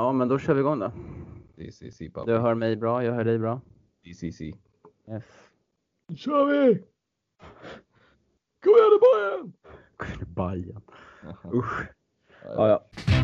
Ja, men då kör vi igång då. Si, pappa. Du hör mig bra, jag hör dig bra. Si. Yes. Nu kör vi! Kom igen nu Bajen! Bajen. Jaha. Usch. Ja, ja.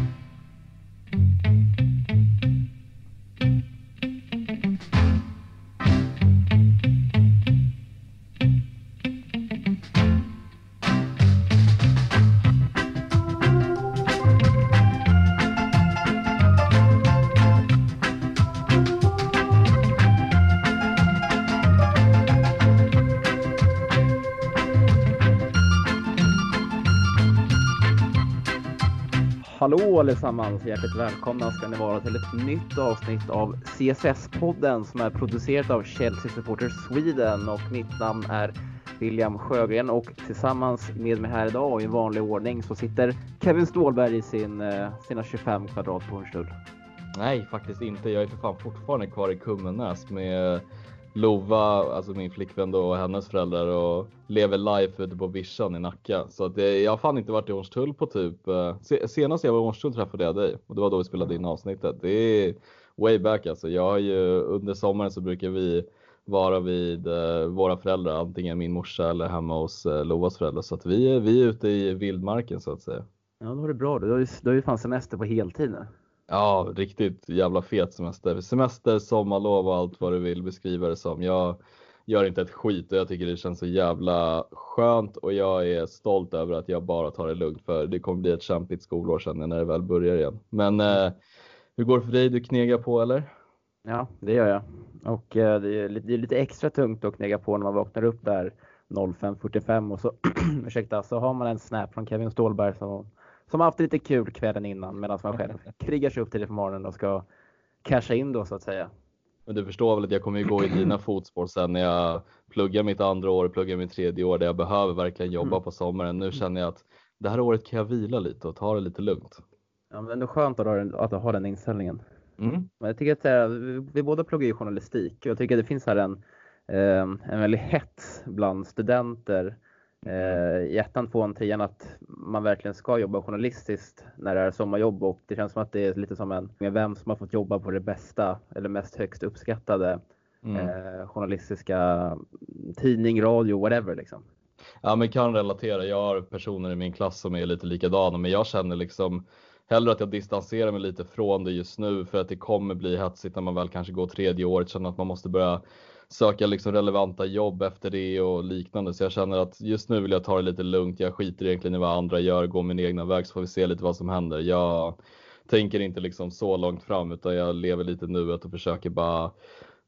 Hallå allesammans! Hjärtligt välkomna ska ni vara till ett nytt avsnitt av CSS-podden som är producerat av Chelsea Supporters Sweden och mitt namn är William Sjögren och tillsammans med mig här idag och i vanlig ordning så sitter Kevin Ståhlberg i sin, eh, sina 25 kvadrat på Hornstull. Nej, faktiskt inte. Jag är för fan fortfarande kvar i Kummenäs med Lova, alltså min flickvän då och hennes föräldrar och lever life ute på vischan i Nacka. Så att det, jag har fan inte varit i Hornstull på typ, eh, senast jag var i Hornstull träffade jag dig och det var då vi spelade in avsnittet. Det är way back alltså. Jag har ju under sommaren så brukar vi vara vid eh, våra föräldrar, antingen min morsa eller hemma hos eh, Lovas föräldrar. Så att vi, är- vi är ute i vildmarken så att säga. Ja, då var det bra. Du har ju, du har ju fan semester på heltid nu. Ja, riktigt jävla fet semester. Semester, sommarlov och allt vad du vill beskriva det som. Jag gör inte ett skit och jag tycker det känns så jävla skönt och jag är stolt över att jag bara tar det lugnt för det kommer bli ett kämpigt skolår sen när det väl börjar igen. Men eh, hur går det för dig? Du knegar på eller? Ja, det gör jag. Och eh, det, är lite, det är lite extra tungt att knega på när man vaknar upp där 05.45 och så, ursäkta, så har man en snap från Kevin Ståhlberg som, som har haft lite kul kvällen innan medan man själv krigar sig upp till det på morgonen och ska casha in då så att säga. Men du förstår väl att jag kommer ju gå i dina fotspår sen när jag pluggar mitt andra år, pluggar mitt tredje år där jag behöver verkligen jobba Mm. på sommaren. Nu känner jag att det här året kan jag vila lite och ta det lite lugnt. Ja, men det är ändå skönt att ha den, att ha den inställningen. Mm. Men jag tycker att eh, vi, vi båda pluggar ju journalistik och jag tycker att det finns här en, eh, en väldigt hets bland studenter i ettan, tvåan, trean att man verkligen ska jobba journalistiskt när det är sommarjobb och det känns som att det är lite som en vem som har fått jobba på det bästa eller mest högst uppskattade Mm. eh, journalistiska tidning, radio, whatever liksom. Ja men kan relatera. Jag har personer i min klass som är lite likadana men jag känner liksom hellre att jag distanserar mig lite från det just nu för att det kommer bli hetsigt när man väl kanske går tredje året. Känner att man måste börja söka liksom relevanta jobb efter det och liknande. Så jag känner att just nu vill jag ta det lite lugnt. Jag skiter egentligen i vad andra gör, går min egna väg så får vi se lite vad som händer. Jag tänker inte liksom så långt fram utan jag lever lite nuet och försöker bara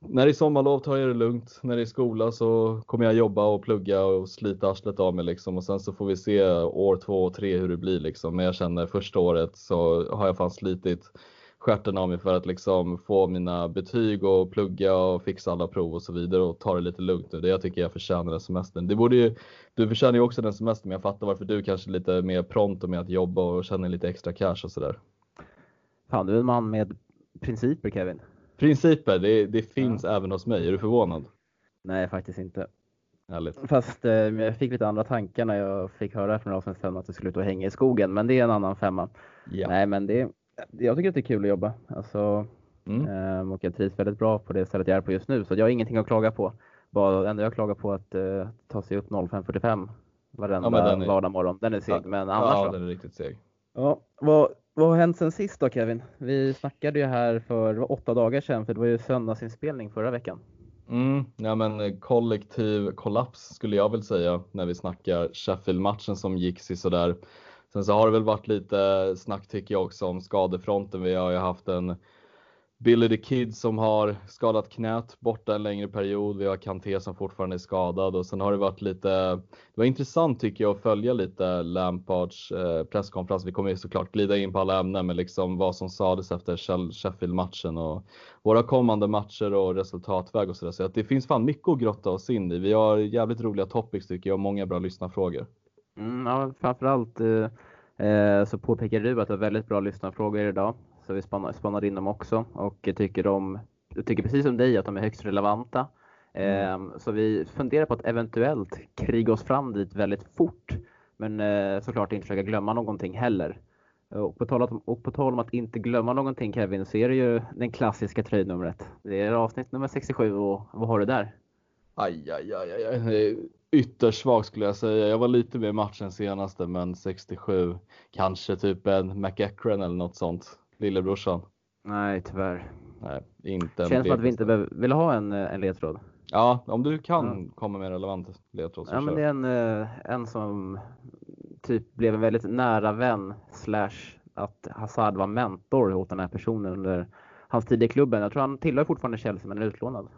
när det är sommarlov tar jag det lugnt. När det är skola så kommer jag jobba och plugga och slita arslet av mig liksom. Och sen så får vi se år två och tre hur det blir liksom. Men jag känner första året så har jag fan slitit stjärten av mig för att liksom få mina betyg och plugga och fixa alla prov och så vidare och ta det lite lugnt nu. Det jag tycker jag förtjänar den semestern. Det borde ju, du förtjänar ju också den semestern men jag fattar varför du kanske är lite mer pronto med att jobba och känner lite extra cash och sådär. Fan, du är en man med principer Kevin. Principer, det, det finns även hos mig. Är du förvånad? Nej, faktiskt inte. Härligt. Fast eh, jag fick lite andra tankar när jag fick höra från sedan att du skulle ut och hänga i skogen, men det är en annan femma. Ja. Nej, men det, jag tycker att det är kul att jobba. Alltså, Mm. ehm, och jag trivs väldigt bra på det stället jag är på just nu, så jag har ingenting att klaga på. Bara, det enda jag klagar på är att eh, ta sig upp 05.45 varenda Ja, den är- vardag morgon. Den är seg, men annars Ja, så. den är riktigt seg. Ja, vad, vad har hänt sen sist då Kevin? Vi snackade ju här för åtta dagar sedan, för det var ju söndagsinspelning förra veckan. Mm, ja, men eh, kollektiv kollaps skulle jag väl säga när vi snackar Sheffield-matchen som gick sådär. Sen så har det väl varit lite snack tycker jag också om skadefronten. Vi har ju haft en Billy the Kid som har skadat knät borta en längre period. Vi har Kanté som fortfarande är skadad och sen har det varit lite. Det var intressant tycker jag att följa lite Lampards eh, presskonferens. Vi kommer ju såklart glida in på alla ämnen, men liksom vad som sades efter Sheffield-matchen och våra kommande matcher och resultatväg och sådär. Så att det finns fan mycket att grotta oss in i. Vi har jävligt roliga topics tycker jag och många bra lyssnarfrågor. Mm, ja, framförallt eh, eh, så påpekar du att det var väldigt bra lyssnarfrågor idag. Så vi spannar, spannar in dem också och tycker, de, jag tycker precis som dig att de är högst relevanta. Eh, Så vi funderar på att eventuellt kriga oss fram dit väldigt fort. Men eh, såklart inte försöka glömma någonting heller. Och på, tal om, och på tal om att inte glömma någonting Kevin, så är det ju den klassiska tröjnumret. Det är avsnitt nummer 67 och vad har du där? Aj, aj, aj, aj. Ytterst svag skulle jag säga. Jag var lite med i matchen senaste, men 67. Kanske typ en McEachran eller något sånt. Lillebrorsan. Nej, tyvärr. Nej, inte Känns som att vi inte behöver, vill ha en, en ledtråd. Ja, om du kan ja. komma med relevant ledtråd så Ja, men det är en, eh, en som typ blev en väldigt nära vän slash att Hazard var mentor åt den här personen under hans tid i klubben. Jag tror han tillhör fortfarande Chelsea men är utlånad.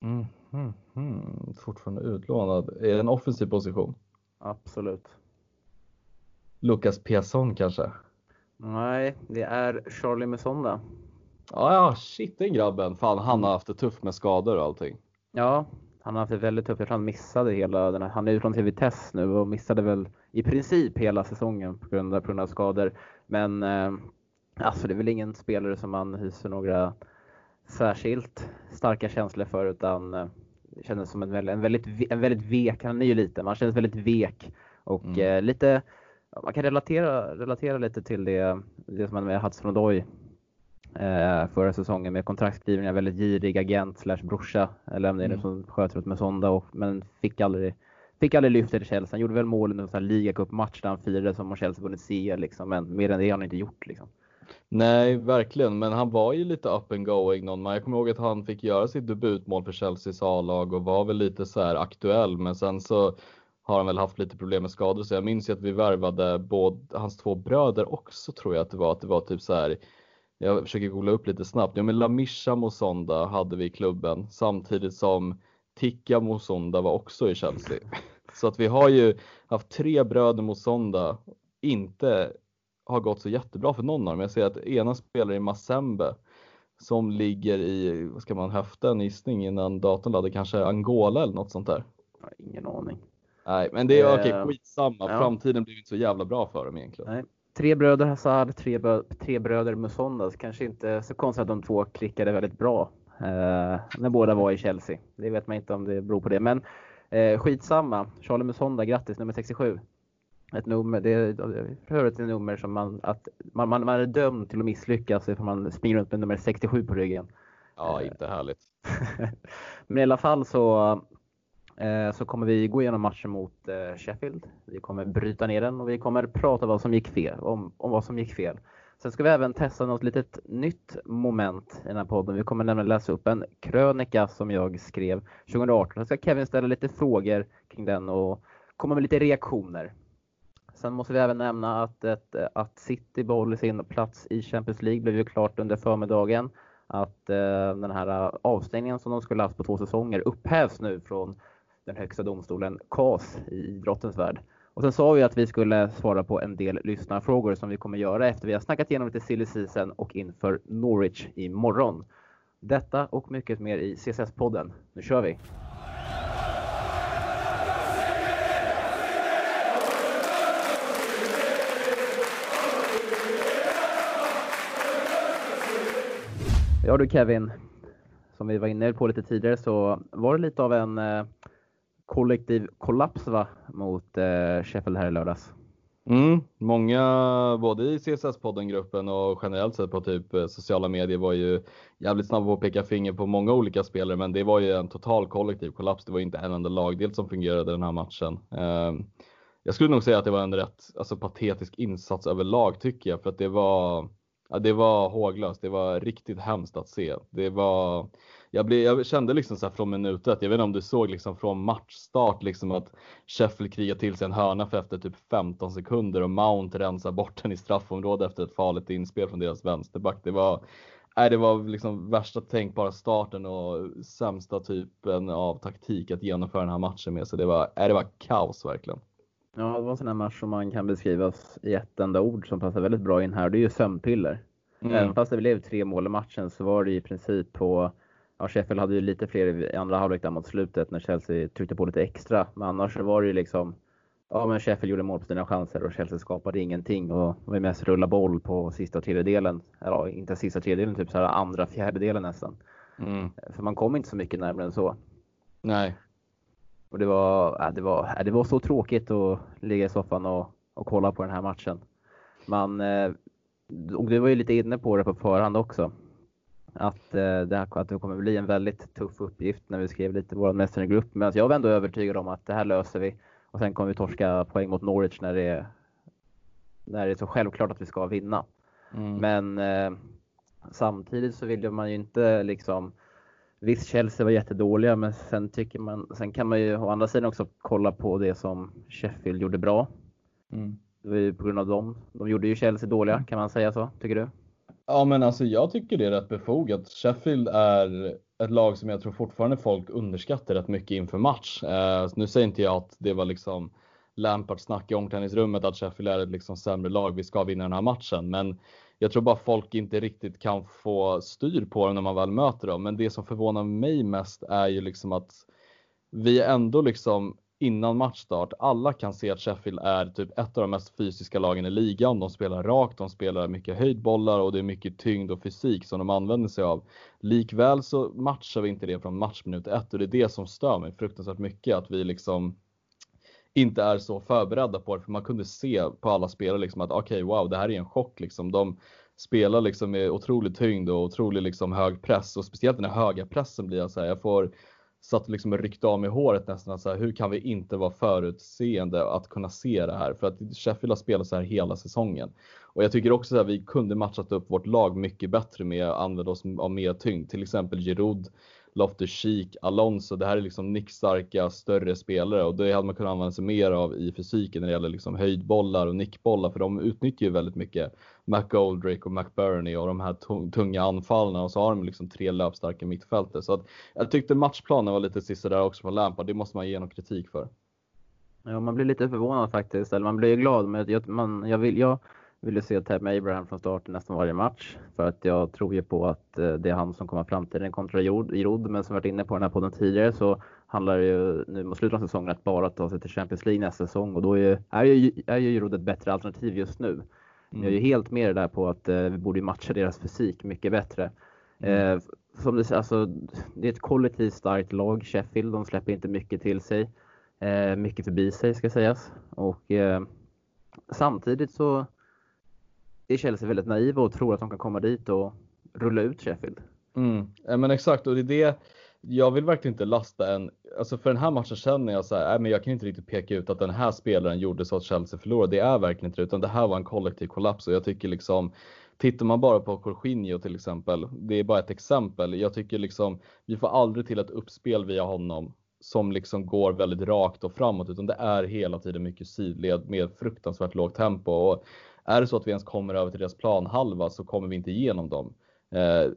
Mm, mm, mm. Fortfarande utlånad. Är det en offensiv position? Absolut. Lucas Piasson kanske? Nej, det är Charlie Musonda. Ja, ja, shit den grabben. Fan, han har haft det tufft med skador och allting. Ja, han har haft det väldigt tufft. Jag tror han missade hela den här, han är utlånad till Vitesse nu och missade väl i princip hela säsongen på grund av, på grund av skador. Men eh, alltså det är väl ingen spelare som man hyser några särskilt starka känslor för utan eh, kändes som en en väldigt, en väldigt vek, han är ju liten, man kändes väldigt vek och mm. eh, lite, man kan relatera, relatera lite till det, det som hände med Hudson Odoi eh, förra säsongen med kontraktskrivningar, väldigt girig agent slash brorsa lämnade mm. som sköter med Sonda och, men fick aldrig Fick aldrig lyfta till Chelsea. Han gjorde väl mål i en ligacupmatch där han firade som om Chelsea vunnit CL liksom. Men mer än det har han inte gjort liksom. Nej, verkligen. Men han var ju lite up and going någon man. Jag kommer ihåg att han fick göra sitt debutmål för Chelseas A-lag och var väl lite så här aktuell. Men sen så har han väl haft lite problem med skador. Så jag minns ju att vi värvade både hans två bröder också tror jag att det var. Att det var typ så här. Jag försöker googla upp lite snabbt. Ja, men Lamisha Mosonda hade vi i klubben samtidigt som Tikka Mosonda var också i Chelsea. Så att vi har ju haft tre bröder Mosonda inte har gått så jättebra för någon av dem. Jag ser att ena spelar i Massembe som ligger i, vad ska man höfta en gissning innan datorn laddar, kanske Angola eller något sånt där. ingen aning. Nej, men det är okej, okay, skitsamma. Ja. Framtiden blir inte så jävla bra för dem egentligen. Nej. Tre bröder Hazard, tre, tre bröder Musonda. Kanske inte så konstigt att de två klickade väldigt bra eh, när båda var i Chelsea. Det vet man inte om det beror på det, men eh, skitsamma. Charlie Musonda, grattis nummer 67 ett nummer, det är för ett nummer som man, att man, man, man är dömd till att misslyckas ifall man springer runt med nummer 67 på ryggen. Ja, eh, inte härligt. Men i alla fall så, eh, så kommer vi gå igenom matchen mot eh, Sheffield. Vi kommer bryta ner den och vi kommer prata vad som gick fel, om, om vad som gick fel. Sen ska vi även testa något litet nytt moment i den här podden. Vi kommer nämligen läsa upp en krönika som jag skrev 2018. Då ska Kevin ställa lite frågor kring den och komma med lite reaktioner. Sen måste vi även nämna att, ett, att City behåller sin plats i Champions League blev ju klart under förmiddagen. Att eh, den här avstängningen som de skulle haft på två säsonger upphävs nu från den högsta domstolen, CAS, i idrottens värld. Och sen sa vi att vi skulle svara på en del lyssnarfrågor som vi kommer göra efter vi har snackat igenom lite silly season och inför Norwich imorgon. Detta och mycket mer i CSS-podden. Nu kör vi! Ja du Kevin, som vi var inne på lite tidigare så var det lite av en eh, kollektiv kollaps va, mot eh, Sheffield här i lördags. Mm, många, både i CSS-podden-gruppen och generellt sett på typ eh, sociala medier var ju jävligt snabba på att peka finger på många olika spelare, men det var ju en total kollektiv kollaps. Det var inte en enda lagdel som fungerade den här matchen. Eh, jag skulle nog säga att det var en rätt alltså, patetisk insats överlag tycker jag, för att det var Ja, det var håglöst. Det var riktigt hemskt att se. Det var, jag, blev, jag kände liksom så här från minut ett, jag vet inte om du såg liksom från matchstart liksom att Sheffield krigar till sig en hörna för efter typ 15 sekunder och Mount rensar bort den i straffområdet efter ett farligt inspel från deras vänsterback. Det var, nej, det var liksom värsta tänkbara starten och sämsta typen av taktik att genomföra den här matchen med. Så det var, nej, det var kaos verkligen. Ja, det var en sån här match som man kan beskrivas i ett enda ord som passar väldigt bra in här. Det är ju sömnpiller. Mm. Även fast det blev tre mål i matchen så var det i princip på Ja, Sheffield hade ju lite fler i andra halvlek där mot slutet när Chelsea tryckte på lite extra. Men annars så var det ju liksom Ja men Sheffield gjorde mål på sina chanser och Chelsea skapade ingenting och var mest rulla boll på sista tredjedelen. Eller inte sista tredjedelen, typ så här andra fjärdedelen nästan. Mm. För man kom inte så mycket närmare än så. Nej. Och det var, äh, det var, äh, det var så tråkigt att ligga i soffan och, och kolla på den här matchen. man, och du var ju lite inne på det på förhand också, att det, här, att det kommer bli en väldigt tuff uppgift när vi skrev lite vår mästargrupp. Men jag var ändå övertygad om att det här löser vi och sen kommer vi torska poäng mot Norwich när det är, när det är så självklart att vi ska vinna. Mm. Men eh, samtidigt så vill man ju inte liksom Visst, Chelsea var jättedåliga, men sen tycker man, sen kan man ju å andra sidan också kolla på det som Sheffield gjorde bra. Mm. Det var ju på grund av dem. De gjorde ju Chelsea dåliga, kan man säga så? Tycker du? Ja, men alltså jag tycker det är rätt befogat. Sheffield är ett lag som jag tror fortfarande folk underskattar rätt mycket inför match. Eh, nu säger inte jag att det var liksom Lampards snack i omklädningsrummet att Sheffield är ett liksom sämre lag, vi ska vinna den här matchen. Men jag tror bara folk inte riktigt kan få styr på dem när man väl möter dem. Men det som förvånar mig mest är ju liksom att vi ändå liksom innan matchstart, alla kan se att Sheffield är typ ett av de mest fysiska lagen i ligan. De spelar rakt, de spelar mycket höjdbollar och det är mycket tyngd och fysik som de använder sig av. Likväl så matchar vi inte det från matchminut ett och det är det som stör mig fruktansvärt mycket att vi liksom inte är så förberedda på det. För man kunde se på alla spelare liksom att okej, okay, wow, det här är en chock liksom. De spelar liksom med otrolig tyngd och otrolig liksom hög press och speciellt den här höga pressen blir jag så här, jag får satt liksom och ryckte av mig håret nästan. Så här, hur kan vi inte vara förutseende att kunna se det här? För att Sheffield har spelat så här hela säsongen. Och jag tycker också att vi kunde matchat upp vårt lag mycket bättre med att använda oss av mer tyngd. Till exempel Giroud Loftus-Cheek, Alonso. Det här är liksom nickstarka större spelare och det hade man kunnat använda sig mer av i fysiken när det gäller liksom höjdbollar och nickbollar för de utnyttjar ju väldigt mycket McGoldrick och McBurney och de här tunga anfallarna och så har de liksom tre löpstarka mittfältare. Så att jag tyckte matchplanen var lite sista där också på Lampard. Det måste man ge någon kritik för. Ja, man blir lite förvånad faktiskt. Eller man blir glad, men jag, man, jag vill, jag, ville se Tab Abraham från start nästan varje match. För att jag tror ju på att eh, det är han som kommer fram till den kontra Jod. Men som varit inne på den här podden tidigare så handlar det ju nu mot slutet av säsongen att bara ta sig till Champions League nästa säsong. Och då är, är ju, är ju Jod ett bättre alternativ just nu. Mm. Jag är ju helt med det där på att eh, vi borde matcha deras fysik mycket bättre. Mm. Eh, som det, alltså, det är ett kollektivt starkt lag, Sheffield. De släpper inte mycket till sig. Eh, mycket förbi sig ska sägas. Och eh, samtidigt så är Chelsea väldigt naiva och tror att de kan komma dit och rulla ut Sheffield. Mm. Ja, men exakt och det är det jag vill verkligen inte lasta en, alltså för den här matchen känner jag så här, nej men jag kan inte riktigt peka ut att den här spelaren gjorde så att Chelsea förlorade. Det är verkligen inte det, utan det här var en kollektiv kollaps och jag tycker liksom Tittar man bara på Jorginho till exempel, det är bara ett exempel. Jag tycker liksom, vi får aldrig till ett uppspel via honom som liksom går väldigt rakt och framåt, utan det är hela tiden mycket sidled med fruktansvärt lågt tempo. Och är det så att vi ens kommer över till deras planhalva så kommer vi inte igenom dem. Eh,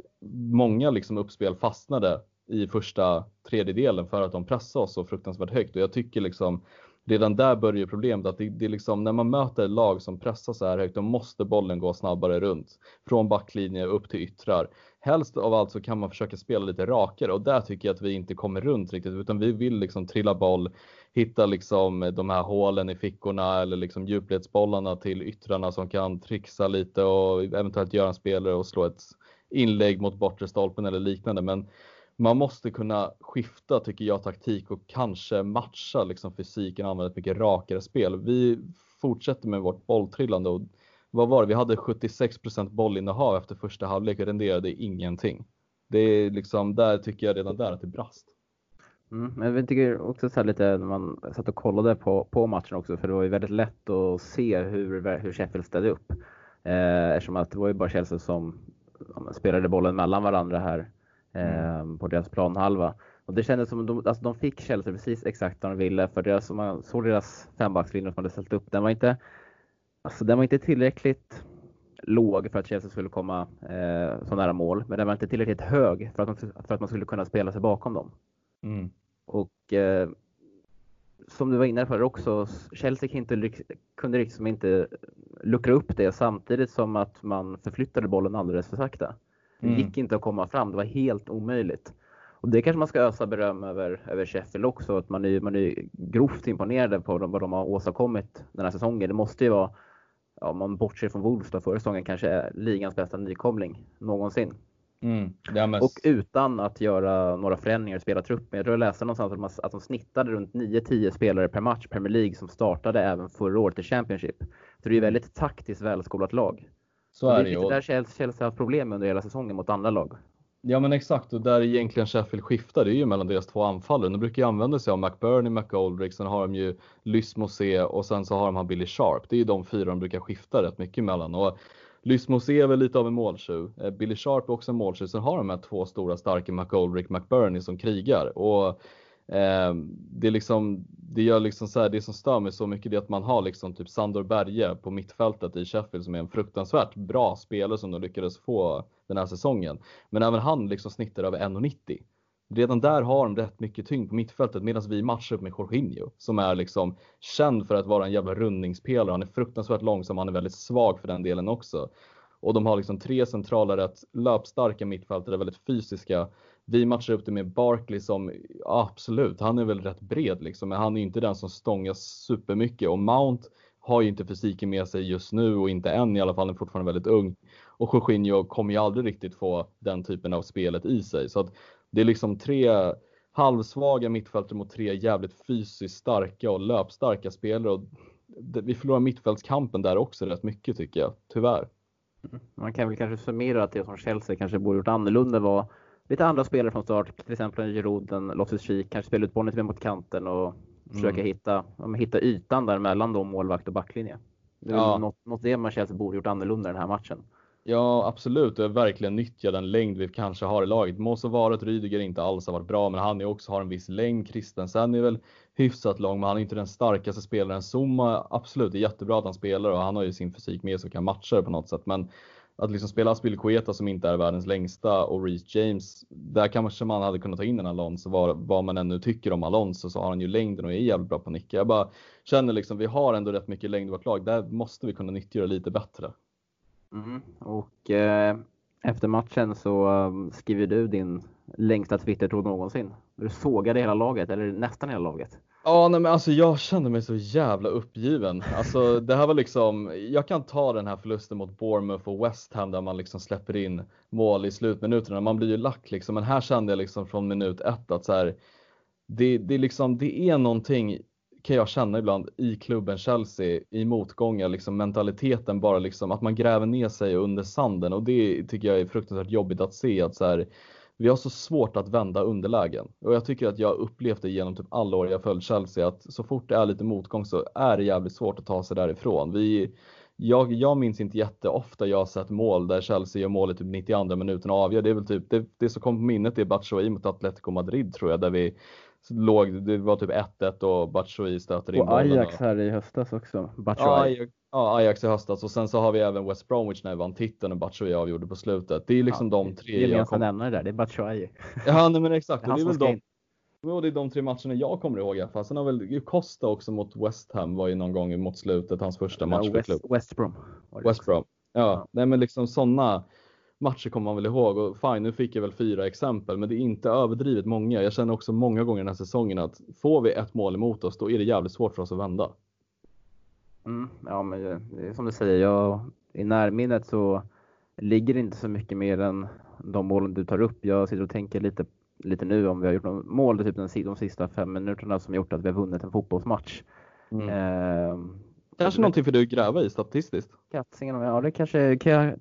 många liksom uppspel fastnade i första tredjedelen för att de pressade oss så fruktansvärt högt och jag tycker liksom redan där börjar problemet att det, det är liksom när man möter ett lag som pressar så här högt då måste bollen gå snabbare runt från backlinje upp till yttrar. Helst av allt så kan man försöka spela lite rakare och där tycker jag att vi inte kommer runt riktigt utan vi vill liksom trilla boll hitta liksom de här hålen i fickorna eller liksom djupledsbollarna till yttrarna som kan trixa lite och eventuellt göra en spelare och slå ett inlägg mot bortre stolpen eller liknande. Men man måste kunna skifta, tycker jag, taktik och kanske matcha liksom fysiken och använda ett mycket rakare spel. Vi fortsätter med vårt bolltrillande och vad var det? Vi hade 76% bollinnehav efter första halvlek och renderade ingenting. Det är liksom, där tycker jag redan där att det brast. Mm, men jag tycker också så lite när man satt och kollade på, på matchen också, för det var ju väldigt lätt att se hur, hur Sheffield ställde upp. Eh, eftersom att det var ju bara Chelsea som spelade bollen mellan varandra här eh, mm. på deras planhalva. Och det kändes som att de, alltså de fick Chelsea precis exakt vad de ville, för deras, om man såg deras fembackslinje som de hade ställt upp, den var inte, alltså den var inte tillräckligt låg för att Chelsea skulle komma eh, så nära mål, men den var inte tillräckligt hög för att, de, för att man skulle kunna spela sig bakom dem. Mm. Och eh, som du var inne på också, Chelsea inte, kunde liksom inte luckra upp det samtidigt som att man förflyttade bollen alldeles för sakta. Det mm. gick inte att komma fram, det var helt omöjligt. Och det kanske man ska ösa beröm över, över Sheffield också, att man är, man är grovt imponerade på vad de har åstadkommit den här säsongen. Det måste ju vara, ja, om man bortser från Wolves då, förra säsongen kanske är ligans bästa nykomling någonsin. Mm. Men... Och utan att göra några förändringar i spelartruppen. Jag tror jag läste någonstans att, man, att de snittade runt 9-10 spelare per match, Premier League, som startade även förra året i Championship. Så det är ju väldigt taktiskt välskolat lag. Så är det ju. Det är där Chelsea har haft problem under hela säsongen mot andra lag. Ja men exakt och där egentligen Sheffield skiftar det är ju mellan deras två anfallare. De brukar ju använda sig av McBurney, McGoldrick, sen har de ju Lysmose och sen så har de han Billy Sharp. Det är ju de fyra de brukar skifta rätt mycket mellan. Och Lysmose är väl lite av en måltjuv. Eh, Billy Sharp är också en måltjuv. Sen har de här två stora starka McGoldrick, McBurney som krigar. Och Eh, det är liksom, det gör liksom så här, det som stör mig så mycket är att man har liksom typ Sandor Berge på mittfältet i Sheffield som är en fruktansvärt bra spelare som de lyckades få den här säsongen. Men även han liksom snittar över 1,90. Redan där har de rätt mycket tyngd på mittfältet medan vi matchar upp med Jorginho som är liksom känd för att vara en jävla rundningspelare. Han är fruktansvärt långsam, han är väldigt svag för den delen också. Och de har liksom tre centrala rätt löpstarka mittfältare, väldigt fysiska. Vi matchar upp det med Barkley som absolut, han är väl rätt bred liksom, men han är inte den som stångas supermycket och Mount har ju inte fysiken med sig just nu och inte än i alla fall, han är fortfarande väldigt ung. Och Jorginho kommer ju aldrig riktigt få den typen av spelet i sig. Så att det är liksom tre halvsvaga mittfältare mot tre jävligt fysiskt starka och löpstarka spelare. Och vi förlorar mittfältskampen där också rätt mycket tycker jag, tyvärr. Man kan väl kanske summera att det som Chelsea kanske borde gjort annorlunda var lite andra spelare från start, till exempel Girouden, Loftus-Cheek, kanske spela ut bollen lite mer mot kanten och försöka mm. hitta, hitta ytan där mellan då målvakt och backlinje. Det är ja. något, något det man Chelsea borde gjort annorlunda den här matchen. Ja, absolut. Verkligen nyttja den längd vi kanske har i laget. Må så vara att Rydiger inte alls har varit bra, men han är också har en viss längd. Christensen är väl hyfsat lång, men han är inte den starkaste spelaren. Zuma, absolut, det är jättebra att han spelar och han har ju sin fysik med sig och kan matcha det på något sätt. Men att liksom spela Aspilicueta som inte är världens längsta och Reece James, där kanske man hade kunnat ta in en Alonso. Vad, vad man ännu tycker om Alonso så har han ju längden och är jävligt bra på att nicka. Jag bara känner liksom, vi har ändå rätt mycket längd i vårt lag. Där måste vi kunna nyttja det lite bättre. Mm. Och eh, efter matchen så eh, skriver du din längsta Twitter-tråd någonsin. Du sågade hela laget, eller nästan hela laget. Ja, nej, men alltså jag kände mig så jävla uppgiven. Alltså det här var liksom, jag kan ta den här förlusten mot Bournemouth och West Ham där man liksom släpper in mål i slutminuterna. Man blir ju lack liksom, men här kände jag liksom från minut ett att så här, det, det, liksom, det är någonting kan jag känna ibland i klubben Chelsea i motgångar, liksom mentaliteten bara liksom att man gräver ner sig under sanden och det tycker jag är fruktansvärt jobbigt att se att så här, vi har så svårt att vända underlägen och jag tycker att jag upplevt det genom typ alla år jag följt Chelsea att så fort det är lite motgång så är det jävligt svårt att ta sig därifrån. Vi, jag, jag minns inte jätteofta jag har sett mål där Chelsea gör mål i typ 92 minuten och avgör. Det är väl typ det, det som kom på minnet är Batshuayi mot Atletico Madrid tror jag där vi låg, det var typ 1-1 och Batshuayi stöter in och bollen. Ajax här i höstas också. Batshuayi. Ja, Ajax i höstas och sen så har vi även West Bromwich när vi vann titeln och Batshuayi avgjorde på slutet. Det är liksom ja, de tre. Gemensamma nämnare där, det är Batshuayi. Ja, nej, men exakt. Det är, det är väl de, Ja, det är de tre matcherna jag kommer ihåg i alla fall. Sen har väl Costa också mot West Ham var ju någon gång mot slutet, hans första match ja, West, för klubb. West Brom. West Brom. Ja, ja, nej men liksom sådana matcher kommer man väl ihåg och fine, nu fick jag väl fyra exempel, men det är inte överdrivet många. Jag känner också många gånger den här säsongen att får vi ett mål emot oss, då är det jävligt svårt för oss att vända. Mm, ja, men det är som du säger, jag, i närminnet så ligger det inte så mycket mer än de målen du tar upp. Jag sitter och tänker lite, lite nu om vi har gjort något mål typ de sista fem minuterna som gjort att vi har vunnit en fotbollsmatch. Mm. Eh, Kanske någonting för dig att gräva i statistiskt? Katsingen, ja det kanske kan jag,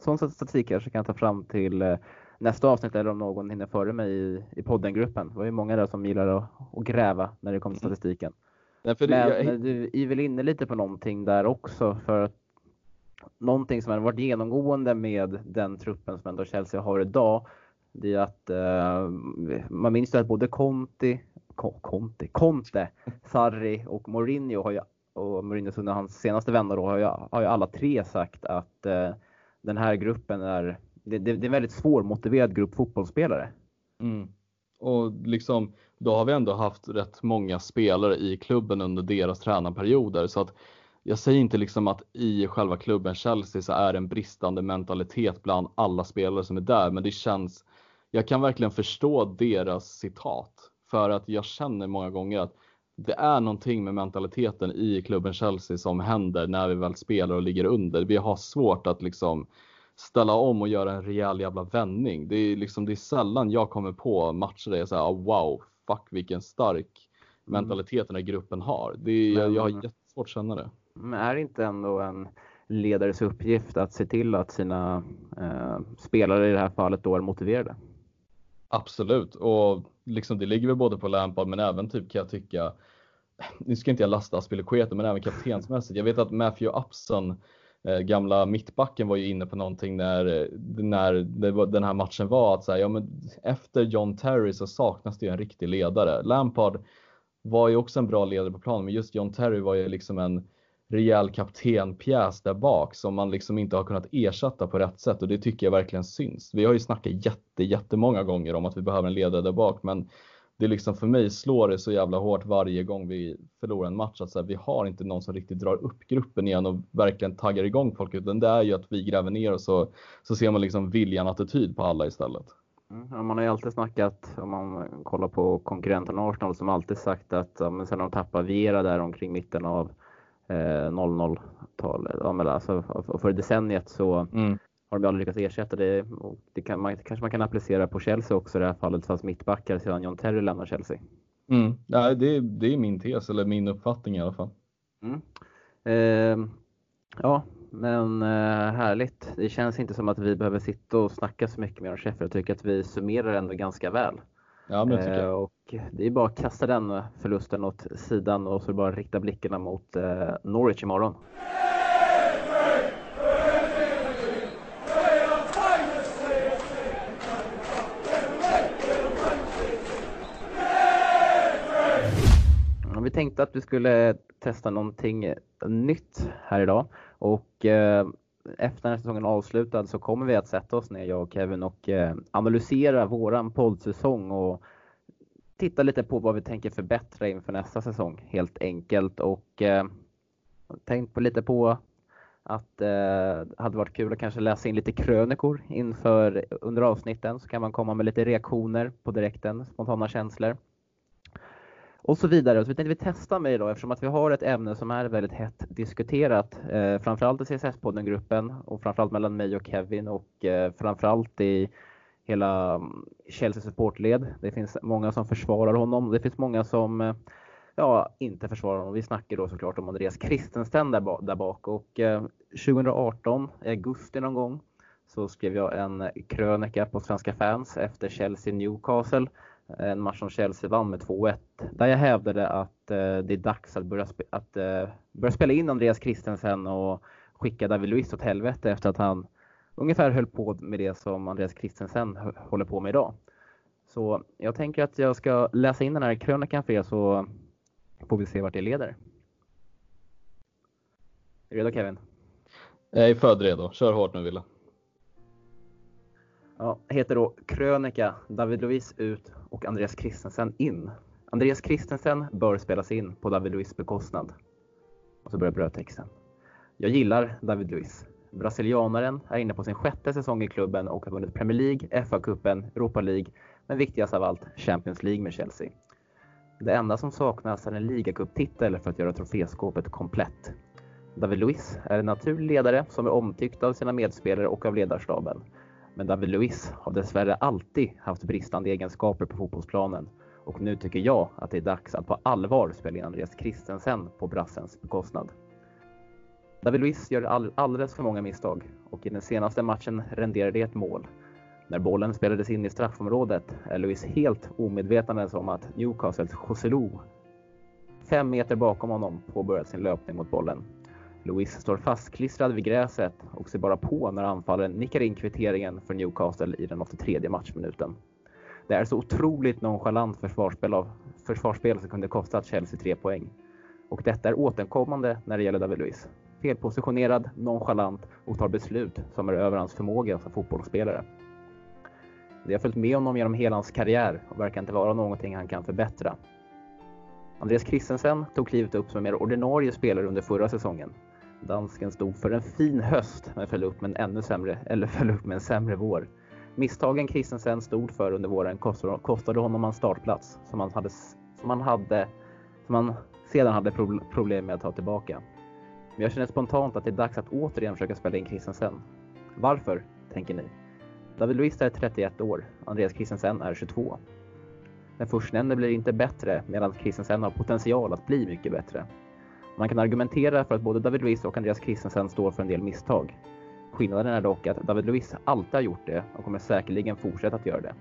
sån statistik kanske kan jag ta fram till eh, nästa avsnitt eller om någon hinner före mig i, i poddengruppen. Det var ju många där som gillar att, att gräva när det kommer till mm. statistiken. Nej, men jag... du är väl inne lite på någonting där också för att någonting som har varit genomgående med den truppen som ändå Chelsea har idag det är att uh, man minns ju att både Conti, Conte, Conte, Sarri och Mourinho har ju och Mourinho under hans senaste vända då har ju, har ju alla tre sagt att eh, den här gruppen är, det, det, det är en väldigt svårmotiverad grupp fotbollsspelare. Mm. Och liksom, då har vi ändå haft rätt många spelare i klubben under deras tränarperioder så att jag säger inte liksom att i själva klubben Chelsea så är det en bristande mentalitet bland alla spelare som är där, men det känns, jag kan verkligen förstå deras citat för att jag känner många gånger att det är någonting med mentaliteten i klubben Chelsea som händer när vi väl spelar och ligger under. Vi har svårt att liksom ställa om och göra en rejäl jävla vändning. Det är liksom, det är sällan jag kommer på matcher där jag säger oh, wow, fuck vilken stark mm. mentalitet den här gruppen har. Det är, Men, jag, jag har jättesvårt att känna det. Men är det inte ändå en ledares uppgift att se till att sina eh, spelare i det här fallet då är motiverade? Absolut, och liksom det ligger väl både på Lampard men även typ kan jag tycka, nu ska inte jag lasta Aspilicueta men även kaptensmässigt. Jag vet att Matthew Upson, eh, gamla mittbacken var ju inne på någonting när, eh, när det, den här matchen var att säga, ja men efter John Terry så saknas det ju en riktig ledare. Lampard var ju också en bra ledare på planen men just John Terry var ju liksom en rejäl kaptenpjäs där bak som man liksom inte har kunnat ersätta på rätt sätt och det tycker jag verkligen syns. Vi har ju snackat jätte, jättemånga gånger om att vi behöver en ledare där bak men det är liksom för mig slår det så jävla hårt varje gång vi förlorar en match att så här, vi har inte någon som riktigt drar upp gruppen igen och verkligen taggar igång folk utan det är ju att vi gräver ner och så så ser man liksom viljan attityd på alla istället. Mm, man har ju alltid snackat, om man kollar på konkurrenten Arsenal, som alltid sagt att ja, men sen de tappar Viera där omkring mitten av 00-talet. Eh, alltså, för decenniet så mm. har de aldrig lyckats ersätta det. Det kan man, kanske man kan applicera på Chelsea också i det här fallet, fast mittbackar sedan John Terry lämnar Chelsea. Mm. Ja, det, det är min tes, eller min uppfattning i alla fall. Mm. Eh, ja, men eh, härligt. Det känns inte som att vi behöver sitta och snacka så mycket mer om Sheffield. Jag tycker att vi summerar ändå ganska väl. Ja, men tycker jag. Eh, och det är bara att kasta den förlusten åt sidan och så bara rikta blickarna mot eh, Norwich imorgon. Vi tänkte att vi skulle testa någonting nytt här idag och eh, efter den här säsongen avslutad så kommer vi att sätta oss ner, jag och Kevin, och eh, analysera våran poddsäsong och titta lite på vad vi tänker förbättra inför nästa säsong helt enkelt. Och eh, tänkt på lite på att eh, det hade varit kul att kanske läsa in lite krönikor inför under avsnitten så kan man komma med lite reaktioner på direkten, spontana känslor och så vidare. Så vi tänkte vi testa med idag eftersom att vi har ett ämne som är väldigt hett diskuterat. Eh, framförallt i CSS-podden-gruppen och framförallt mellan mig och Kevin och eh, framförallt i hela mm, Chelsea supportled. Det finns många som försvarar honom. Det finns många som eh, ja, inte försvarar honom. Vi snackar då såklart om Andreas Christensen där, där bak och eh, 2018 i augusti någon gång så skrev jag en krönika på Svenska fans efter Chelsea Newcastle en match som Chelsea vann med 2-1. Där jag hävdade att eh, det är dags att börja, spe att, eh, börja spela in Andreas Christensen och skicka David Luiz åt helvete efter att han ungefär höll på med det som Andreas Christensen håller på med idag. Så jag tänker att jag ska läsa in den här krönikan för er så får vi se vart det leder. Är du redo Kevin? Jag är född redo. Kör hårt nu Wille. Ja, heter då krönika David Luiz ut och Andreas Christensen in. Andreas Christensen bör spelas in på David Luiz bekostnad. Och så börjar brödtexten. Jag gillar David Luiz. Brasilianaren är inne på sin sjätte säsong i klubben och har vunnit Premier League, FA-cupen, Europa League, men viktigast av allt Champions League med Chelsea. Det enda som saknas är en ligacuptitel för att göra troféskåpet komplett. David Luiz är en naturlig ledare som är omtyckt av sina medspelare och av ledarstaben. Men David Luiz har dessvärre alltid haft bristande egenskaper på fotbollsplanen och nu tycker jag att det är dags att på allvar spela in Andreas Christensen på brassens bekostnad. David Luiz gör all, alldeles för många misstag och i den senaste matchen renderade det ett mål. När bollen spelades in i straffområdet är Luiz helt omedvetandes om att Newcastles Joselu fem meter bakom honom påbörjat sin löpning mot bollen Louis står fastklistrad vid gräset och ser bara på när anfallaren nickar in kvitteringen för Newcastle i den 83 matchminuten. Det är så otroligt nonchalant försvarsspel, av, försvarsspel som kunde kostat Chelsea tre poäng. Och detta är återkommande när det gäller David Luiz. Felpositionerad, nonchalant och tar beslut som är över hans förmåga som fotbollsspelare. Det har följt med honom genom hela hans karriär och verkar inte vara någonting han kan förbättra. Andreas Christensen tog klivet upp som en mer ordinarie spelare under förra säsongen Dansken stod för en fin höst men föll upp med en ännu sämre, eller föll upp med en sämre vår. Misstagen Christensen stod för under våren kostade, honom en startplats som han hade, som han hade, som han sedan hade problem med att ta tillbaka. Men jag känner spontant att det är dags att återigen försöka spela in Christensen. Varför, tänker ni? David Luiz är 31 år, Andreas Christensen är 22. Den förstnämnde blir inte bättre medan Christensen har potential att bli mycket bättre. Man kan argumentera för att både David Luiz och Andreas Christensen står för en del misstag. Skillnaden är dock att David Luiz alltid har gjort det och kommer säkerligen fortsätta att göra det.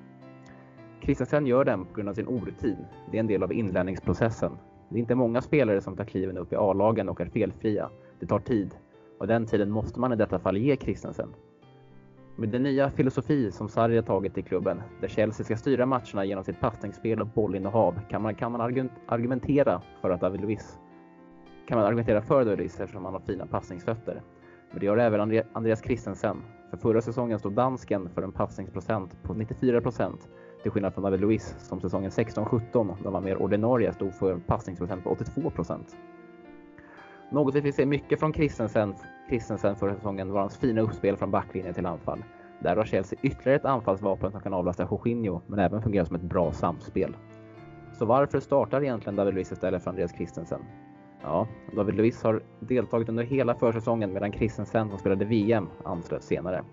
Christensen gör den på grund av sin orutin. Det är en del av inlärningsprocessen. Det är inte många spelare som tar kliven upp i A-lagen och är felfria. Det tar tid. Och den tiden måste man i detta fall ge Christensen. Med den nya filosofi som Sarri har tagit i klubben, där Chelsea ska styra matcherna genom sitt passningsspel och bollinnehav, kan man, kan man argumentera för att David Luiz kan man argumentera för David Luiz eftersom han har fina passningsfötter. Men det gör även Andreas Christensen. För förra säsongen stod dansken för en passningsprocent på 94 procent till skillnad från David Luiz som säsongen 16-17 då han var mer ordinarie stod för en passningsprocent på 82 procent. Något vi fick se mycket från Christensen, Christensen förra säsongen var hans fina uppspel från backlinjen till anfall. Där har Chelsea ytterligare ett anfallsvapen som kan avlasta Jorginho, men även fungerar som ett bra samspel. Så varför startar egentligen David Luiz istället för Andreas Christensen? Ja, David Luiz har deltagit under hela försäsongen medan Christensen som spelade VM anslöt senare.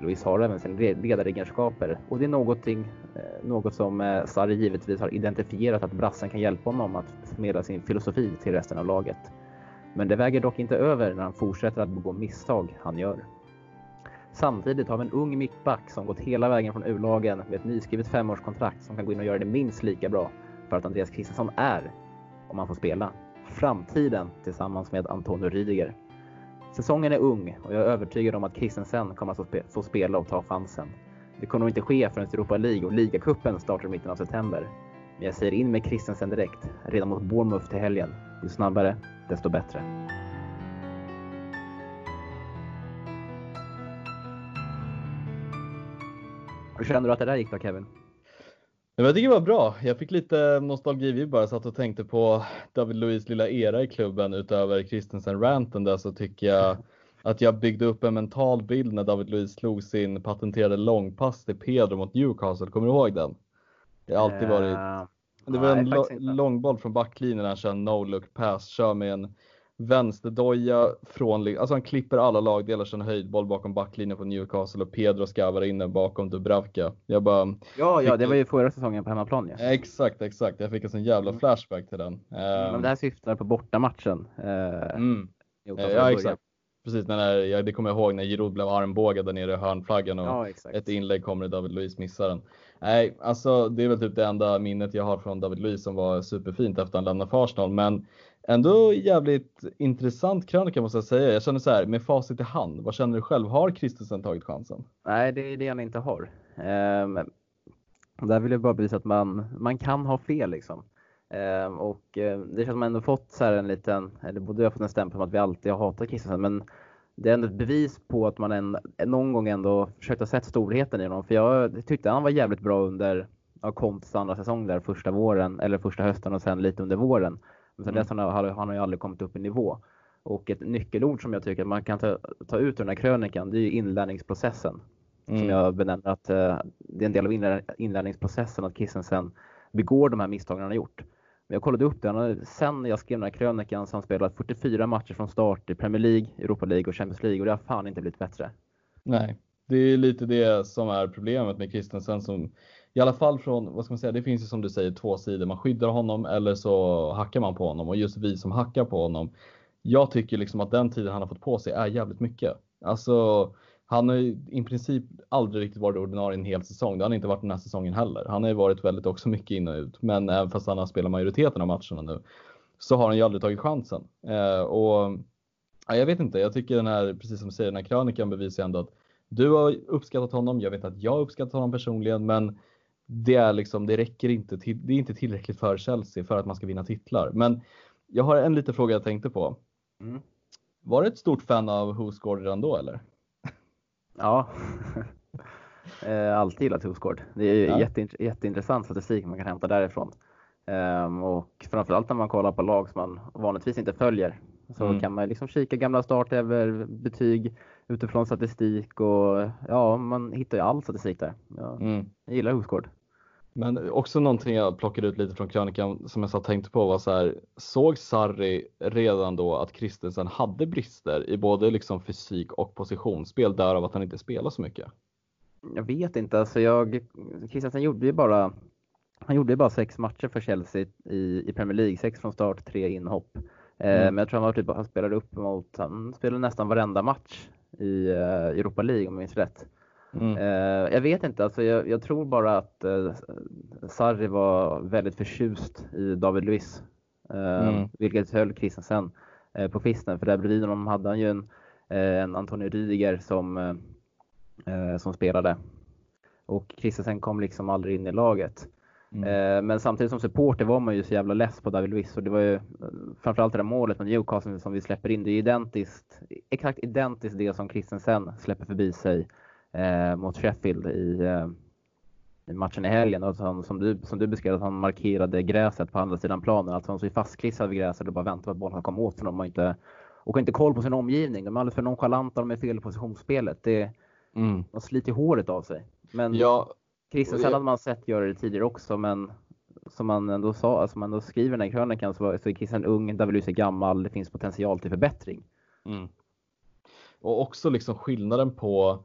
Luiz har även sina ledaregenskaper och det är någonting, eh, något som eh, Sarri givetvis har identifierat att brassen kan hjälpa honom att förmedla sin filosofi till resten av laget. Men det väger dock inte över när han fortsätter att begå misstag han gör. Samtidigt har vi en ung mittback som gått hela vägen från U-lagen med ett nyskrivet femårskontrakt som kan gå in och göra det minst lika bra för att Andreas Kristensson är, om han får spela, framtiden tillsammans med Antonio Rydiger. Säsongen är ung och jag är övertygad om att Christensen kommer att få spela och ta chansen. Det kommer nog inte ske förrän Europa League och ligacupen startar i mitten av september. Men jag säger in med Christensen direkt, redan mot Bournemouth till helgen. Ju snabbare, desto bättre. Hur känner du att det där gick då Kevin? Jag tycker det var bra. Jag fick lite nostalgi bara satt och tänkte på David Luiz lilla era i klubben utöver Christensen-ranten där så tycker jag att jag byggde upp en mental bild när David Luiz slog sin patenterade långpass till Pedro mot Newcastle. Kommer du ihåg den? Det har alltid varit. Uh, det var en långboll från backlinjen han kör en no-look pass, kör med en vänsterdoja från, alltså han klipper alla lagdelar, kör en höjdboll bakom backlinjen från Newcastle och Pedro skarvar in den bakom Dubravka. Jag bara... Ja, ja, det var ju förra säsongen på hemmaplan ja. Exakt, exakt. Jag fick en sån jävla mm. flashback till den. Men det här syftar på bortamatchen. Eh, mm. Ja, exakt. Precis, när, ja, det kommer jag ihåg när Giroud blev armbågad där nere i hörnflaggan och ja, ett inlägg kommer David Luiz missar den. Nej, alltså det är väl typ det enda minnet jag har från David Luiz som var superfint efter att han lämnade för Arsenal. Men ändå jävligt intressant krönika måste jag säga. Jag känner så här, med facit i hand, vad känner du själv? Har Kristensen tagit chansen? Nej, det är det han inte har. Ehm, där vill jag bara bevisa att man, man kan ha fel liksom. Ehm, och eh, det känns som att man ändå fått så här en liten, eller både jag har fått en stämpel om att vi alltid har hatat Kristensen, men det är ändå ett bevis på att man en, någon gång ändå försökt ha sett storheten i honom. För jag tyckte han var jävligt bra under ja, Contes andra säsong där första våren, eller första hösten och sen lite under våren. Men sen mm. dess har han, han har ju aldrig kommit upp i nivå. Och ett nyckelord som jag tycker att man kan ta, ta ut ur den här krönikan, det är ju inlärningsprocessen. Mm. Som jag benämner att uh, det är en del av inlär, inlärningsprocessen att Kissensen begår de här misstagen han har gjort. Men jag kollade upp det. Han har, sen jag skrev den här krönikan så har han spelat 44 matcher från start i Premier League, Europa League och Champions League och det har fan inte blivit bättre. Nej, det är lite det som är problemet med Christensen som i alla fall från, vad ska man säga, det finns ju som du säger två sidor. Man skyddar honom eller så hackar man på honom och just vi som hackar på honom. Jag tycker liksom att den tiden han har fått på sig är jävligt mycket. Alltså, han har ju i princip aldrig riktigt varit ordinarie en hel säsong. Det har han inte varit den här säsongen heller. Han har ju varit väldigt också mycket in och ut, men även fast han har spelat majoriteten av matcherna nu så har han ju aldrig tagit chansen. Eh, och ja, jag vet inte, jag tycker den här, precis som du säger, den här krönikan bevisar ändå att du har uppskattat honom. Jag vet att jag har uppskattat honom personligen, men det är liksom, det räcker inte till, det är inte tillräckligt för Chelsea för att man ska vinna titlar. Men jag har en liten fråga jag tänkte på. Mm. Var du ett stort fan av Husgård redan då eller? Ja, eh, alltid gillat Husgård. Det är ja. jätteint jätteintressant statistik man kan hämta därifrån. Um, och framförallt när man kollar på lag som man vanligtvis inte följer så mm. kan man liksom kika gamla startöver, betyg utifrån statistik och ja, man hittar ju all statistik där. Ja, mm. Jag gillar Husgård. Men också någonting jag plockade ut lite från krönikan som jag så tänkte på var så här, såg Sarri redan då att Christensen hade brister i både liksom fysik och positionsspel därav att han inte spelar så mycket? Jag vet inte, alltså jag, Christensen gjorde ju bara, han gjorde ju bara sex matcher för Chelsea i, i Premier League, sex från start, tre inhopp. Eh, mm. Men jag tror han, var typ, han spelade upp mot, han spelade nästan varenda match i uh, Europa League om jag minns rätt. Mm. Uh, jag vet inte, alltså jag, jag tror bara att uh, Sarri var väldigt förtjust i David Luiz. Mm. Vilket höll Christensen på kvisten, för där bredvid honom hade han ju en, en Antonio Rydiger som, som spelade. Och Christensen kom liksom aldrig in i laget. Mm. Men samtidigt som supporter var man ju så jävla less på David Luiz och det var ju framförallt det där målet med Newcastle som vi släpper in. Det är identiskt, exakt identiskt det som Christensen släpper förbi sig eh, mot Sheffield i, eh, i, matchen i helgen. Och som, som, du, som du beskrev, att han markerade gräset på andra sidan planen. Alltså han stod fastklistrad vid gräset och bara väntade på att bollen kom åt honom och inte, och inte koll på sin omgivning. De är alldeles för nonchalanta, de är fel i positionsspelet. Det, mm. De sliter håret av sig. Men ja, Christensen hade man sett göra det tidigare också, men som man ändå sa, alltså man ändå skriver den här krönikan så, så är Christian ung, David Luiz är gammal, det finns potential till förbättring. Mm. Och också liksom skillnaden på,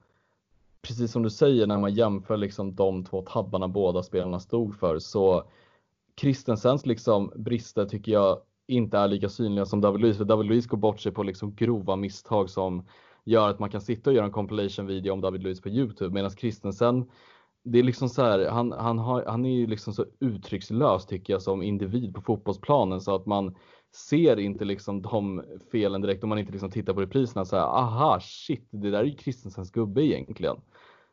precis som du säger när man jämför liksom de två tabbarna båda spelarna stod för, så Christensens liksom brister tycker jag inte är lika synliga som David Luiz, för David Luiz går bort sig på liksom grova misstag som gör att man kan sitta och göra en compilation video om David Luiz på Youtube medan Christensen det är liksom så här, han, han, har, han är ju liksom så uttryckslös tycker jag som individ på fotbollsplanen så att man ser inte liksom de felen direkt om man inte liksom tittar på repriserna så här, aha shit, det där är ju Kristensens gubbe egentligen.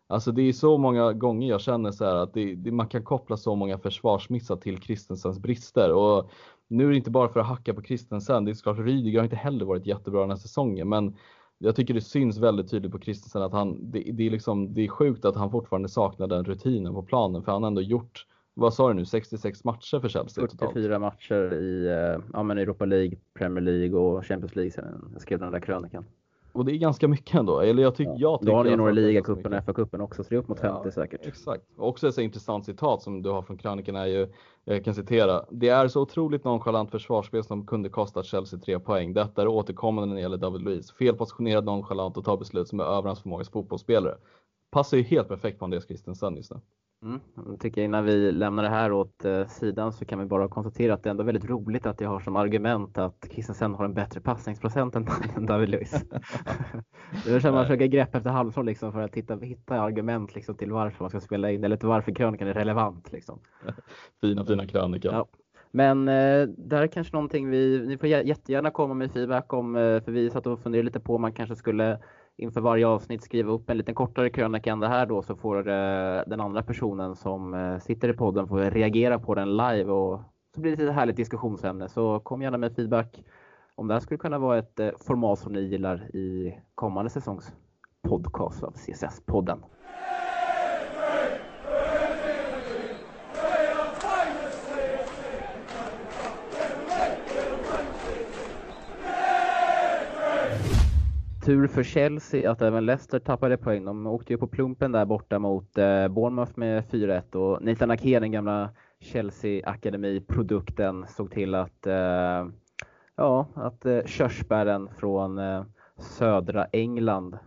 Alltså det är så många gånger jag känner så här att det, det, man kan koppla så många försvarsmissar till Kristensens brister och nu är det inte bara för att hacka på Kristensen, det är såklart Rydiger har inte heller varit jättebra den här säsongen men jag tycker det syns väldigt tydligt på Christensen att han, det, det, är liksom, det är sjukt att han fortfarande saknar den rutinen på planen för han har ändå gjort, vad sa du nu, 66 matcher för Chelsea 44 totalt. matcher i eh, ja, men Europa League, Premier League och Champions League sen jag skrev den där krönikan. Och det är ganska mycket ändå. Eller jag, tyck, ja. jag tycker Då har ni några ligacupen och FA-cupen också, så det är upp mot 50 ja, säkert. Exakt. Och också ett intressant citat som du har från krönikan är ju, jag kan citera. Det är så otroligt nonchalant försvarsspel som kunde kosta Chelsea tre poäng. Detta är återkommande när det gäller David Luiz. Felpositionerad, nonchalant och tar beslut som är över hans förmåga som fotbollsspelare. Passar ju helt perfekt på Andreas Christensen just nu. Mm. Jag tycker innan vi lämnar det här åt eh, sidan så kan vi bara konstatera att det är ändå väldigt roligt att jag har som argument att Christensen har en bättre passningsprocent än, David Luiz. det är som man försöker greppa efter halvår liksom för att hitta, hitta argument liksom till varför man ska spela in eller till varför krönikan är relevant. Liksom. fina, fina krönika. Ja. Men eh, det här är kanske någonting vi, ni får jättegärna komma med feedback om, eh, för vi satt och funderade lite på om man kanske skulle inför varje avsnitt skriva upp en lite kortare krönika än det här då så får eh, den andra personen som eh, sitter i podden får reagera på den live och så blir det ett härligt diskussionsämne. Så kom gärna med feedback om det här skulle kunna vara ett eh, format som ni gillar i kommande säsongs podcast av CSS-podden. Tur för Chelsea att även Leicester tappade poäng. De åkte ju på plumpen där borta mot eh, Bournemouth med 4-1 och Nathan Ake, den gamla Chelsea Akademi-produkten, såg till att, eh, ja, att eh, körsbären från eh, södra England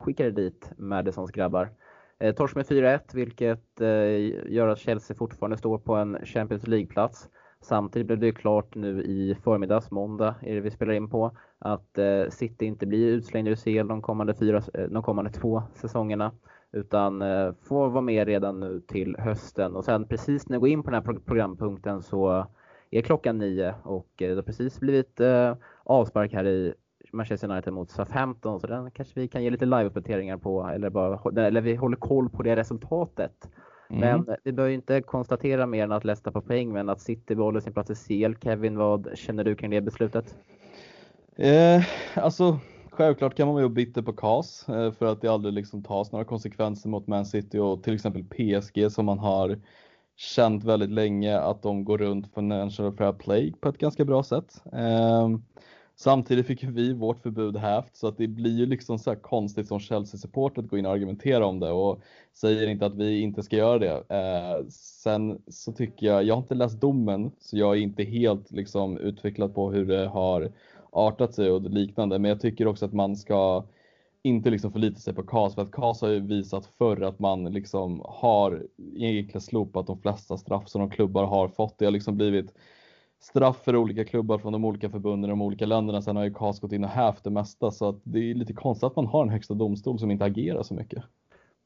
skickade dit Madisons grabbar. Eh, torsk med 4-1 vilket eh, gör att Chelsea fortfarande står på en Champions League-plats. Samtidigt blev det klart nu i förmiddags, måndag är det vi spelar in på, att eh, City inte blir utslängd ur CL de kommande, fyra, eh, de kommande två säsongerna utan eh, får vara med redan nu till hösten. Och sen precis när jag går in på den här programpunkten så är klockan nio och eh, det har precis blivit eh, avspark här i Manchester United mot Southampton så den kanske vi kan ge lite live-uppdateringar på eller, bara, eller vi håller koll på det resultatet. Mm. Men vi bör inte konstatera mer än att Leicester på poäng men att City behåller sin plats i CL. Kevin, vad känner du kring det beslutet? Eh, alltså självklart kan man vara bitter på CAS eh, för att det aldrig liksom tas några konsekvenser mot Man City och till exempel PSG som man har känt väldigt länge att de går runt Financial Fair Play på ett ganska bra sätt. Samtidigt fick vi vårt förbud hävt så att det blir ju liksom så här konstigt som Chelsea-support att gå in och argumentera om det och säger inte att vi inte ska göra det. Eh, sen så tycker jag, jag har inte läst domen så jag är inte helt liksom utvecklad på hur det har artat sig och liknande men jag tycker också att man ska inte liksom förlita sig på KAS för att KAS har ju visat förr att man liksom har egentligen slopat de flesta straff som de klubbar har fått. Det har liksom blivit straff för olika klubbar från de olika förbunden i de olika länderna. Sen har ju Cas gått in och hävt det mesta så att det är lite konstigt att man har en högsta domstol som inte agerar så mycket.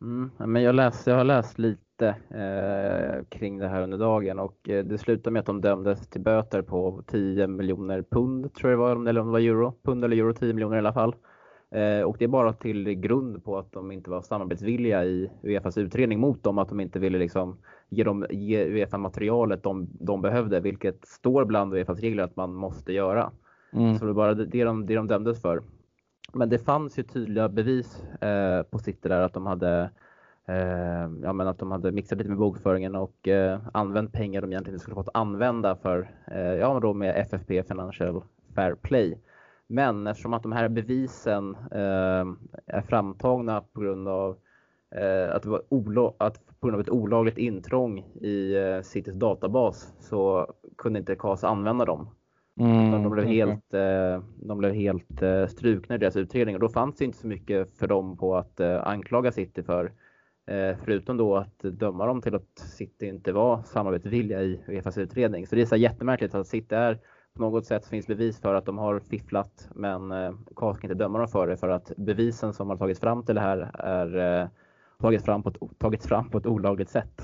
Mm, men jag, läst, jag har läst lite eh, kring det här under dagen och eh, det slutade med att de dömdes till böter på 10 miljoner pund tror jag det var, eller om det var euro, pund eller euro 10 miljoner i alla fall. Eh, och det är bara till grund på att de inte var samarbetsvilliga i Uefas utredning mot dem, att de inte ville liksom ge, dem, ge Uefa materialet de, de behövde, vilket står bland Uefas regler att man måste göra. Mm. Så det var bara det de, det de dömdes för. Men det fanns ju tydliga bevis eh, på City där att de hade eh, ja, men att de hade mixat lite med bokföringen och eh, använt pengar de egentligen inte skulle fått använda för, eh, ja då med FFP Financial Fair Play. Men eftersom att de här bevisen eh, är framtagna på grund av eh, att, det var att på grund av ett olagligt intrång i eh, Citys databas så kunde inte CAS använda dem. Mm, de blev okay. helt, eh, de blev helt eh, strukna i deras utredning och då fanns det inte så mycket för dem på att eh, anklaga City för. Förutom då att döma dem till att City inte var samarbetsvilliga i Uefas utredning. Så det är så jättemärkligt att City är på något sätt finns bevis för att de har fifflat men eh, KAS kan inte döma dem för det för att bevisen som har tagits fram till det här är eh, tagits fram på ett, tagits fram på ett olagligt sätt.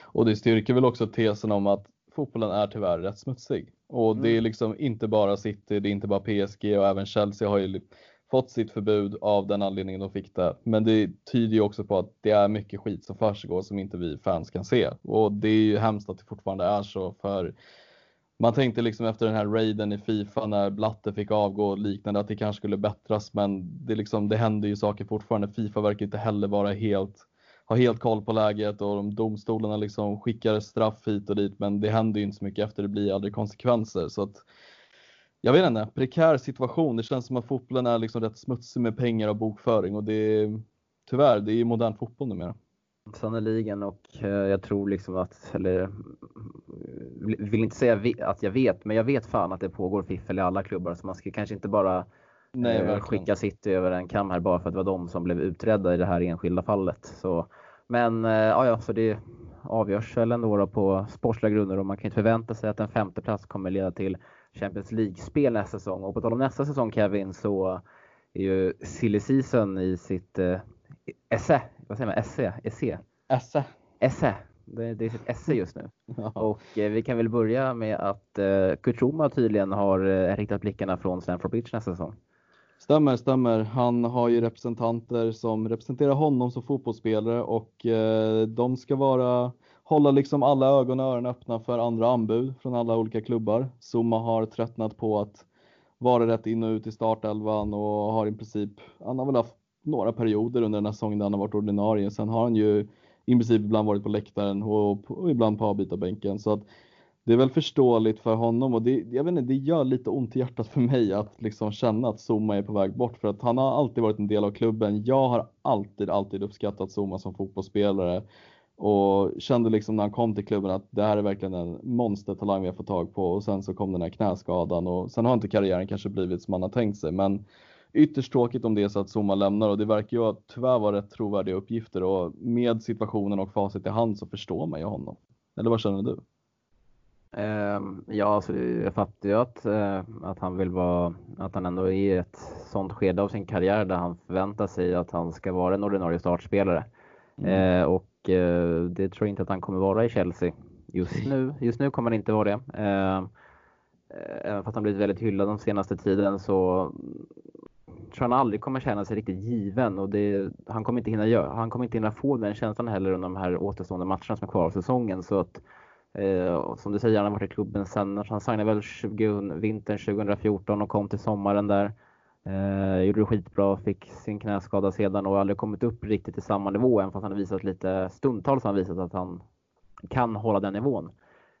Och det styrker väl också tesen om att fotbollen är tyvärr rätt smutsig. Och det är mm. liksom inte bara City, det är inte bara PSG och även Chelsea har ju fått sitt förbud av den anledningen de fick det. Men det tyder ju också på att det är mycket skit som försiggår som inte vi fans kan se. Och det är ju hemskt att det fortfarande är så för man tänkte liksom efter den här raiden i Fifa när Blatte fick avgå och liknande att det kanske skulle bättras men det, liksom, det händer ju saker fortfarande. Fifa verkar inte heller vara helt, ha helt koll på läget och de domstolarna liksom skickar straff hit och dit men det händer ju inte så mycket efter det blir aldrig konsekvenser. Så att, jag vet inte, prekär situation. Det känns som att fotbollen är liksom rätt smutsig med pengar och bokföring och det är tyvärr, det är modern fotboll numera. Sannerligen och eh, jag tror liksom att, eller vill inte säga att jag vet, men jag vet fan att det pågår fiffel i alla klubbar så man ska kanske inte bara Nej, eh, skicka City över en kam här bara för att det var de som blev utredda i det här enskilda fallet. Så, men eh, ja, ja, så det avgörs väl ändå på sportsliga grunder och man kan inte förvänta sig att en femte plats kommer leda till Champions League-spel nästa säsong. Och på tal om nästa säsong Kevin så är ju silly season i sitt esse, vad säger man, esse, esse? Esse. Esse. Det, det är sitt esse just nu. Ja. Och eh, vi kan väl börja med att eh, Kutroma tydligen har eh, riktat blickarna från Stamford Bridge nästa säsong. Stämmer, stämmer. Han har ju representanter som representerar honom som fotbollsspelare och eh, de ska vara hålla liksom alla ögon och öron öppna för andra anbud från alla olika klubbar. Zuma har tröttnat på att vara rätt in och ut i startelvan och har i princip, han har väl haft några perioder under den här säsongen där han har varit ordinarie. Sen har han ju i princip ibland varit på läktaren och, och ibland på avbytarbänken. Så att det är väl förståeligt för honom och det, jag vet inte, det gör lite ont i hjärtat för mig att liksom känna att Zuma är på väg bort för att han har alltid varit en del av klubben. Jag har alltid, alltid uppskattat Zuma som fotbollsspelare och kände liksom när han kom till klubben att det här är verkligen en monstertalang vi har fått tag på och sen så kom den här knäskadan och sen har inte karriären kanske blivit som man har tänkt sig men ytterst tråkigt om det är så att Zuma lämnar och det verkar ju tyvärr vara rätt trovärdiga uppgifter och med situationen och facit i hand så förstår man ju honom. Eller vad känner du? Uh, ja, alltså, jag fattar ju att, uh, att han vill vara, att han ändå är i ett sånt skede av sin karriär där han förväntar sig att han ska vara en ordinarie startspelare. Mm. Uh, och det tror jag inte att han kommer vara i Chelsea. Just nu, just nu kommer han inte vara det. Även fast han blivit väldigt hyllad den senaste tiden så tror han aldrig kommer känna sig riktigt given och det, han, kommer inte hinna göra, han kommer inte hinna få den känslan heller under de här återstående matcherna som är kvar av säsongen. Så att, eh, som du säger, han har varit i klubben sen, alltså han signade väl 20, vintern 2014 och kom till sommaren där. Eh, gjorde det skitbra, fick sin knäskada sedan och aldrig kommit upp riktigt till samma nivå, även fast han har visat lite, stundtals har han visat att han kan hålla den nivån.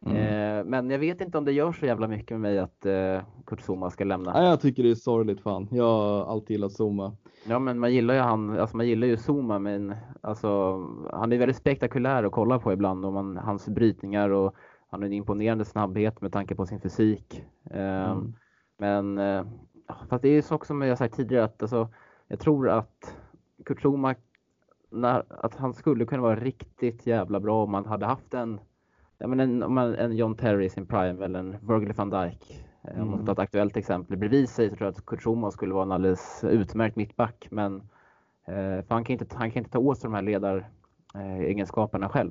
Mm. Eh, men jag vet inte om det gör så jävla mycket med mig att eh, Kurt Zuma ska lämna. Nej, jag tycker det är sorgligt fan. Jag har alltid gillat Zuma. Ja, men man gillar ju han, alltså man gillar ju Zuma, men alltså han är väldigt spektakulär att kolla på ibland och man, hans brytningar och han har en imponerande snabbhet med tanke på sin fysik. Eh, mm. Men eh, det är ju så som jag sagt tidigare att alltså, jag tror att Kurt Zuma, när, att han skulle kunna vara riktigt jävla bra om man hade haft en ja, men en, om man, en John Terry i sin prime eller en Virgil van Dijk. Mm. Om man tar ett aktuellt exempel bredvid sig så tror jag att Kurt Schumann skulle vara en alldeles utmärkt mittback. Men eh, han, kan inte, han kan inte ta åt sig de här ledaregenskaperna eh, själv.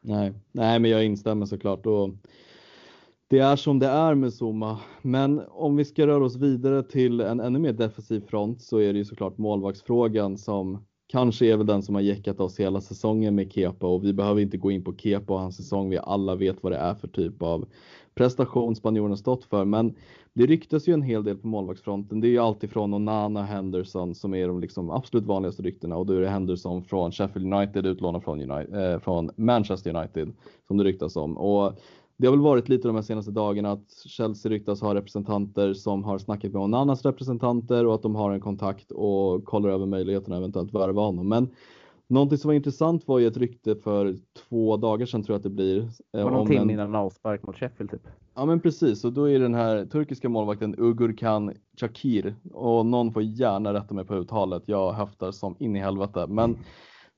Nej. Nej, men jag instämmer såklart. Och det är som det är med Zuma. Men om vi ska röra oss vidare till en ännu mer defensiv front så är det ju såklart målvaktsfrågan som kanske är väl den som har jäckat oss hela säsongen med Kepa och vi behöver inte gå in på Kepa och hans säsong. Vi alla vet vad det är för typ av prestation spanjorerna stått för. Men det ryktas ju en hel del på målvaktsfronten. Det är ju alltifrån Onana Henderson som är de liksom absolut vanligaste ryktena och då är det Henderson från Sheffield United utlånad från, United, eh, från Manchester United som det ryktas om. Och det har väl varit lite de här senaste dagarna att Chelsea ryktas ha representanter som har snackat med Onanas representanter och att de har en kontakt och kollar över möjligheterna eventuellt värva honom. Men någonting som var intressant var ju ett rykte för två dagar sedan tror jag att det blir. Eh, var någon timme innan avspark mot Sheffield typ? Ja men precis och då är den här turkiska målvakten Ugurkan Chakir och någon får gärna rätta mig på uttalet. Jag höftar som in i helvete. Men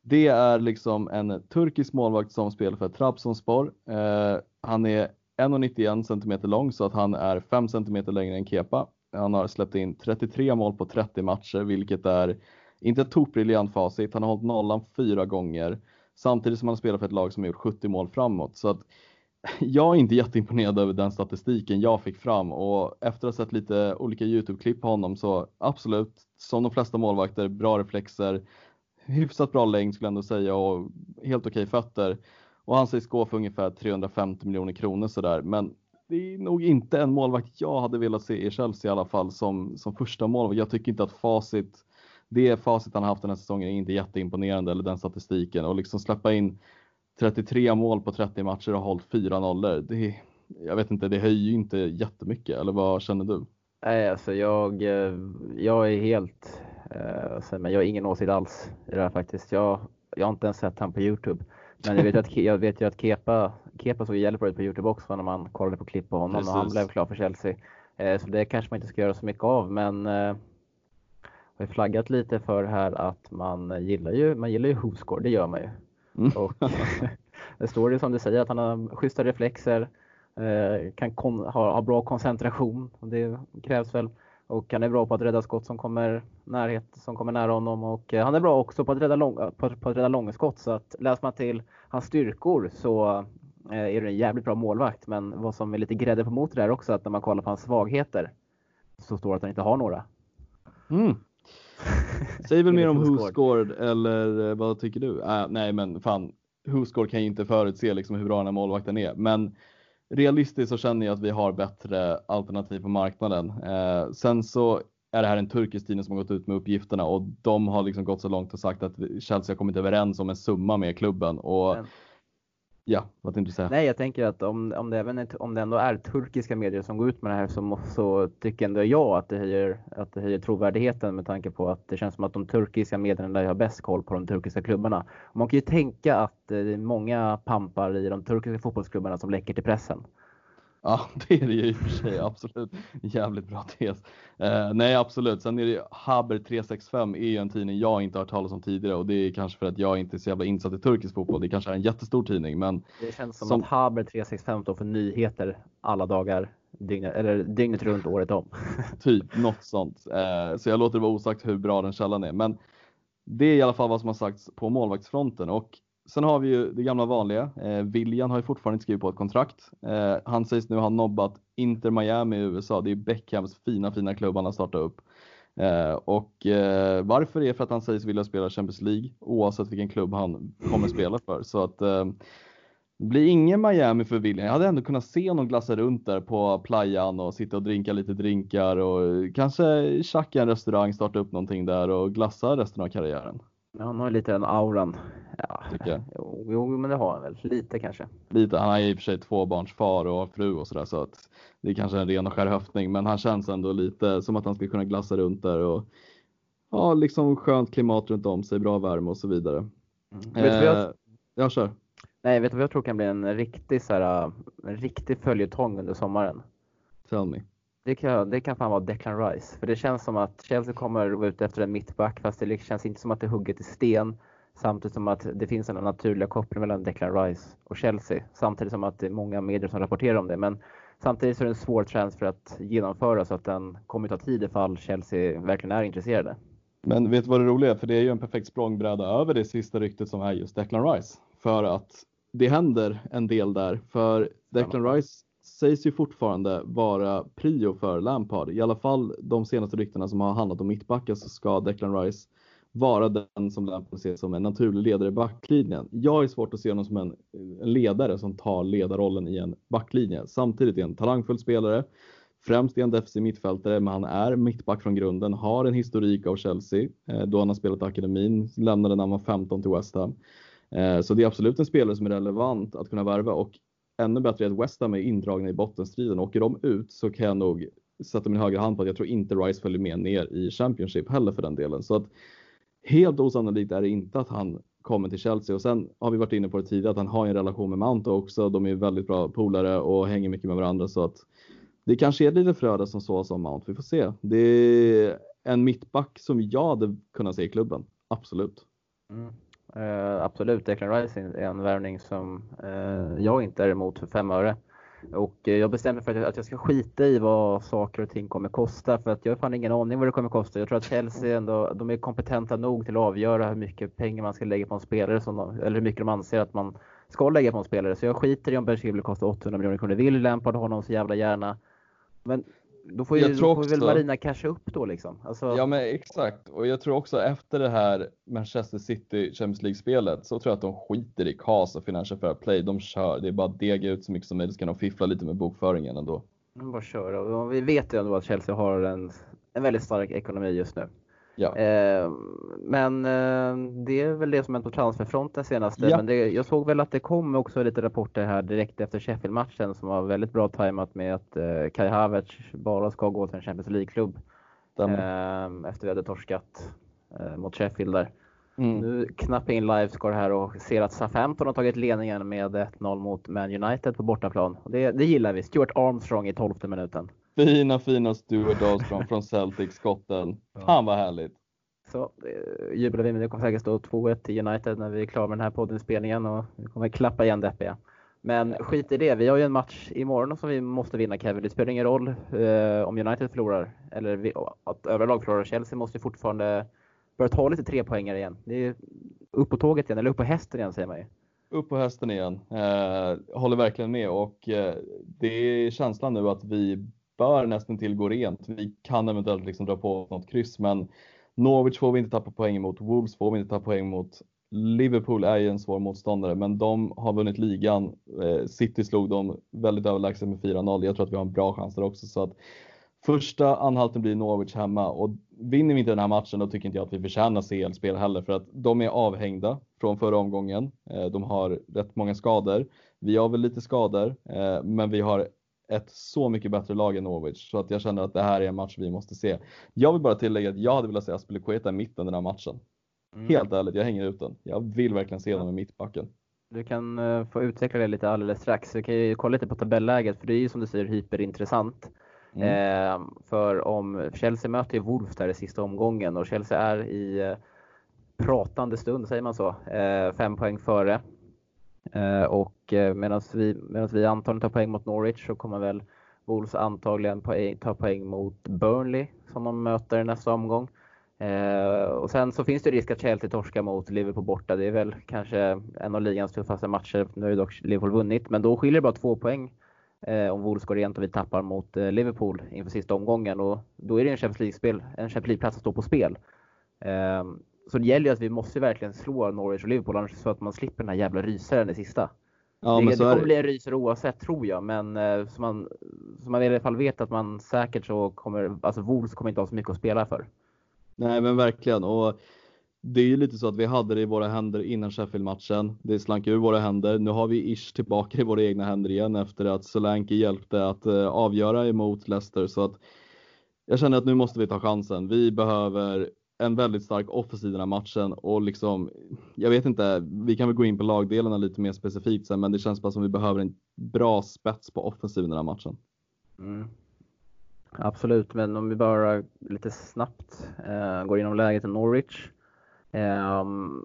det är liksom en turkisk målvakt som spelar för Trabzonspor. Eh, han är 1,91 cm lång så att han är 5 cm längre än Kepa. Han har släppt in 33 mål på 30 matcher, vilket är inte ett tokbriljant facit. Han har hållit nollan fyra gånger samtidigt som han spelar för ett lag som har gjort 70 mål framåt. Så att jag är inte jätteimponerad över den statistiken jag fick fram och efter att ha sett lite olika Youtube-klipp på honom så absolut, som de flesta målvakter, bra reflexer, hyfsat bra längd skulle jag ändå säga och helt okej fötter. Och han sägs gå för ungefär 350 miljoner kronor sådär. Men det är nog inte en målvakt jag hade velat se i Chelsea i alla fall som, som första målvakt. Jag tycker inte att facit, det facit han haft den här säsongen är inte jätteimponerande eller den statistiken och liksom släppa in 33 mål på 30 matcher och hållit 4 nollor. Det, jag vet inte, det höjer ju inte jättemycket eller vad känner du? Nej, alltså jag, eh, jag är helt, men jag har ingen åsikt alls i det här faktiskt. Jag, jag har inte ens sett han på Youtube. Men jag vet ju att, jag vet ju att Kepa, Kepa såg ut på Youtube också när man kollade på klipp på honom Precis. och han blev klar för Chelsea. Eh, så det kanske man inte ska göra så mycket av men eh, har ju flaggat lite för här att man gillar ju, man gillar ju Hosgård, det gör man ju. Mm. Och det står ju som du säger att han har schyssta reflexer, eh, kan ha, ha bra koncentration och det krävs väl och han är bra på att rädda skott som kommer, närhet, som kommer nära honom och eh, han är bra också på att rädda, lång, på, på att rädda långa skott. Så att läser man till hans styrkor så eh, är det en jävligt bra målvakt. Men vad som är lite grädde på motor är också att när man kollar på hans svagheter så står det att han inte har några. Mm. Säg väl mer om Husgård eller eh, vad tycker du? Äh, nej men fan, Husgård kan ju inte förutse liksom hur bra den här målvakten är. Men realistiskt så känner jag att vi har bättre alternativ på marknaden. Eh, sen så är det här en turkisk tidning som har gått ut med uppgifterna och de har liksom gått så långt och sagt att Chelsea har kommit överens om en summa med klubben. Och mm. Ja, vad tänkte du säga? Nej, jag tänker att om, om, det även om det ändå är turkiska medier som går ut med det här så, så tycker ändå jag att det, höjer, att det höjer trovärdigheten med tanke på att det känns som att de turkiska medierna där har bäst koll på de turkiska klubbarna. man kan ju tänka att eh, det är många pampar i de turkiska fotbollsklubbarna som läcker till pressen. Ja, det är det ju i och för sig. Absolut. Jävligt bra tes. Eh, nej, absolut. Sen är det Haber 365 är ju en tidning jag inte har hört talas om tidigare och det är kanske för att jag inte är så jävla insatt i turkisk fotboll. Det kanske är en jättestor tidning, men. Det känns som, som... att Haber 365 står för nyheter alla dagar, dygnet, eller dygnet runt året om. typ något sånt. Eh, så jag låter det vara osagt hur bra den källan är, men det är i alla fall vad som har sagts på målvaktsfronten och Sen har vi ju det gamla vanliga. Eh, William har ju fortfarande inte skrivit på ett kontrakt. Eh, han sägs nu ha nobbat Inter Miami i USA. Det är Beckhams fina, fina klubb han har startat upp. Eh, och eh, varför är för att han sägs vilja spela Champions League oavsett vilken klubb han kommer spela för. Så att eh, det blir ingen Miami för William. Jag hade ändå kunnat se honom glassa runt där på playan och sitta och drinka lite drinkar och kanske tjacka en restaurang, starta upp någonting där och glassa resten av karriären. Ja, han har lite den auran. Ja, jag. jo, jo, men det har han väl. Lite kanske. Lite, han är i och för sig tvåbarnsfar och fru och sådär så att det är kanske är en ren och skär höftning men han känns ändå lite som att han ska kunna glassa runt där och ja, liksom skönt klimat runt om sig, bra värme och så vidare. Mm. Vet du vad jag, Eh, ja, kör. nej, vet du vad jag tror kan bli en riktig, så här, en riktig följetong under sommaren? Tell me. Det kan, det kan fan vara Declan Rice. För det känns som att Chelsea kommer vara ute efter en mittback fast det känns inte som att det är hugget i sten. Samtidigt som att det finns en naturlig koppling mellan Declan Rice och Chelsea. Samtidigt som att det är många medier som rapporterar om det. Men samtidigt så är det en svår transfer att genomföra så att den kommer ta tid ifall Chelsea verkligen är intresserade. Men vet du vad det roliga är? För det är ju en perfekt språngbräda över det sista ryktet som är just Declan Rice. För att det händer en del där. För Declan Rice sägs ju fortfarande vara prio för Lampard. I alla fall de senaste ryktena som har handlat om mittbackar så ska Declan Rice vara den som Lampard ser som en naturlig ledare i backlinjen. Jag är svårt att se honom som en, ledare som tar ledarrollen i en backlinje. Samtidigt är han en talangfull spelare. Främst är han defensiv mittfältare, men han är mittback från grunden, har en historik av Chelsea eh, då han har spelat i akademin, lämnade när han var 15 till West Ham. Eh, så det är absolut en spelare som är relevant att kunna värva och ännu bättre är att West Ham är indragna i bottenstriden. Åker de ut så kan jag nog sätta min högra hand på att jag tror inte Rice följer med ner i Championship heller för den delen. Så att helt osannolikt är det inte att han kommer till Chelsea och sen har vi varit inne på det tidigare att han har en relation med Mount också. De är väldigt bra polare och hänger mycket med varandra så att det kanske är lite Fröda som så som Mount. Vi får se. Det är en mittback som jag hade kunnat se i klubben. Absolut. Mm. Eh, absolut, Declan Rice är en värvning som eh, jag inte är emot för fem öre. Och eh, jag bestämde mig för att jag, att jag ska skita i vad saker och ting kommer kosta för att jag har fan ingen aning vad det kommer kosta. Jag tror att Chelsea ändå, de är kompetenta nog till att avgöra hur mycket pengar man ska lägga på en spelare som de, eller hur mycket de anser att man ska lägga på en spelare. Så jag skiter i om Ben Chilwell kostar 800 miljoner kronor. Vill Lampard honom så jävla gärna. Men då får, ju, Jag tror då får väl också- Marina casha upp då liksom. Alltså, Ja men exakt och jag tror också efter det här Manchester City Champions League-spelet så tror jag att de skiter i KAS och Financial Fair Play. De kör, det är bara att dega ut så mycket som möjligt så kan de fiffla lite med bokföringen ändå. Mm, Bara köra. Och vi vet ju ändå att Chelsea har en, en väldigt stark ekonomi just nu. Ja. Eh, men eh, det är väl det som hänt på transferfronten senaste. Ja. Men det, jag såg väl att det kom också lite rapporter här direkt efter Sheffield-matchen som var väldigt bra tajmat med att eh, Kai Havertz bara ska gå till en Champions League-klubb. Eh, efter vi hade torskat eh, mot Sheffield där. Mm. Nu knappar jag in livescore här och ser att Southampton har tagit ledningen med 1-0 mot Man United på bortaplan. Det, det gillar vi. Stuart Armstrong i 12 minuten. Fina fina Stuart Dahlström från Celtic, skotten. Fan vad härligt. Så eh, jublar vi, men det kommer säkert stå 2-1 till United när vi är klara med den här poddinspelningen och vi kommer klappa igen deppiga. Men skit i det, vi har ju en match imorgon som vi måste vinna Kevin. Det spelar ingen roll eh, om United förlorar eller vi, att övriga lag förlorar. Chelsea måste ju fortfarande börja ta lite tre poängare igen. Det är upp på tåget igen, eller upp på hästen igen säger man ju. Upp på hästen igen. Eh, håller verkligen med och eh, det är känslan nu att vi bör nästan till gå rent. Vi kan eventuellt liksom dra på något kryss men Norwich får vi inte tappa poäng mot, Wolves får vi inte tappa poäng mot. Liverpool är ju en svår motståndare men de har vunnit ligan. Eh, City slog dem väldigt överlägset med 4-0. Jag tror att vi har en bra chans där också så att Första anhalten blir Norwich hemma och vinner vi inte den här matchen då tycker inte jag att vi förtjänar CL-spel heller för att de är avhängda från förra omgången. Eh, de har rätt många skador. Vi har väl lite skador eh, men vi har ett så mycket bättre lag än Norwich så att jag känner att det här är en match vi måste se. Jag vill bara tillägga att jag hade velat se Aspilicueta i mitten den här matchen. Helt ärligt, jag hänger ut den. Jag vill verkligen se dem i mittbacken. Du kan eh, få utveckla det lite alldeles strax. Vi kan ju kolla lite på tabelläget för det är ju som du säger hyperintressant. Mm. Eh, för om Chelsea möter ju Wolves där i sista omgången och Chelsea är i eh, pratande stund, säger man så, eh, fem poäng före. Eh, och eh, medan vi, medans vi antagligen tar poäng mot Norwich så kommer väl Wolves antagligen poäng, e- ta poäng mot Burnley som de möter i nästa omgång. Eh, och sen så finns det risk att Chelsea torskar mot Liverpool borta. Det är väl kanske en av ligans tuffaste matcher. Nu har ju dock Liverpool vunnit, men då skiljer det bara två poäng eh, om Wolves går rent och vi tappar mot eh, Liverpool inför sista omgången. Och då är det en Champions League-spel, en Champions League-plats som står på spel. Eh, Eh, så det gäller ju att vi måste verkligen slå Norwich och Liverpool annars så att man slipper den här jävla rysaren i sista. Ja, det men det så är kommer det. bli en rysare oavsett tror jag, men eh, så man, så man i alla fall vet att man säkert så kommer, alltså Wolves kommer inte ha så mycket att spela för. Nej men verkligen och det är ju lite så att vi hade det i våra händer innan Sheffield-matchen. Det slank ur våra händer. Nu har vi ish tillbaka i våra egna händer igen efter att Solanke hjälpte att uh, avgöra emot Leicester. Så att jag känner att nu måste vi ta chansen. Vi behöver en väldigt stark offensiv i den här matchen och liksom, jag vet inte, vi kan väl gå in på lagdelarna lite mer specifikt sen, men det känns bara som vi behöver en bra spets på offensiven i den här matchen. Mm. Absolut, men om vi bara lite snabbt eh, går igenom läget i Norwich. Eh,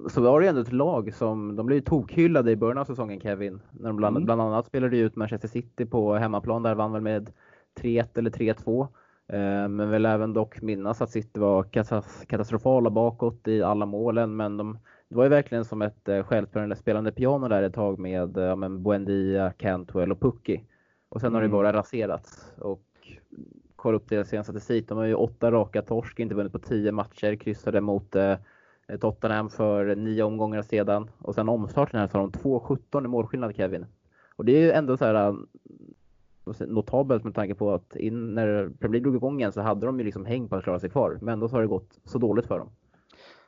så var det ändå ett lag som, de blev tokhyllade i början av säsongen Kevin. När de bland, mm. bland annat spelade ut Manchester City på hemmaplan, där vann väl med 3-1 eller 3-2. Eh, men vill även dock minnas att City var katastrofala bakåt i alla målen. Men de, det var ju verkligen som ett eh, självspelande piano där ett tag med ja, men Buendia, Cantwell och Pucki. Och sen mm. har det mm. bara raserats. Och kolla upp deras senaste statistik. De har ju åtta raka torsk, inte vunnit på tio matcher, kryssade mot eh, Tottenham för nio omgångar sedan. Och sen omstarten här så har de 2-17 i målskillnad Kevin. Och det är ju ändå så här notabelt med tanke på att in, när Premier League drog igång igen så hade de ju liksom häng på att klara sig kvar. Men ändå så har det gått så dåligt för dem.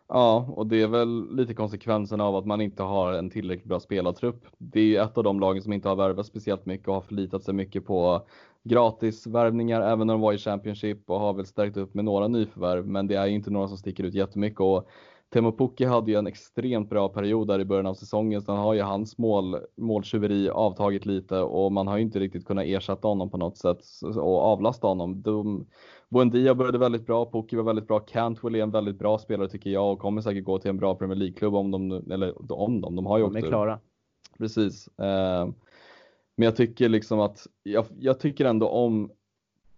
Ja, och det är väl lite konsekvensen av att man inte har en tillräckligt bra spelartrupp. Det är ju ett av de lagen som inte har värvat speciellt mycket och har förlitat sig mycket på gratisvärvningar även när de var i Championship och har väl stärkt upp med några nyförvärv. Men det är ju inte några som sticker ut jättemycket och Temo Pukki hade ju en extremt bra period där i början av säsongen. Sen har ju hans mål, måltjuveri avtagit lite och man har ju inte riktigt kunnat ersätta honom på något sätt och avlasta honom. De, Buendia började väldigt bra, Pukki var väldigt bra, Cantwell är en väldigt bra spelare tycker jag och kommer säkert gå till en bra Premier League-klubb om de, eller om de, de har ju de är klara. Precis. Eh, men jag tycker liksom att, jag, jag tycker ändå om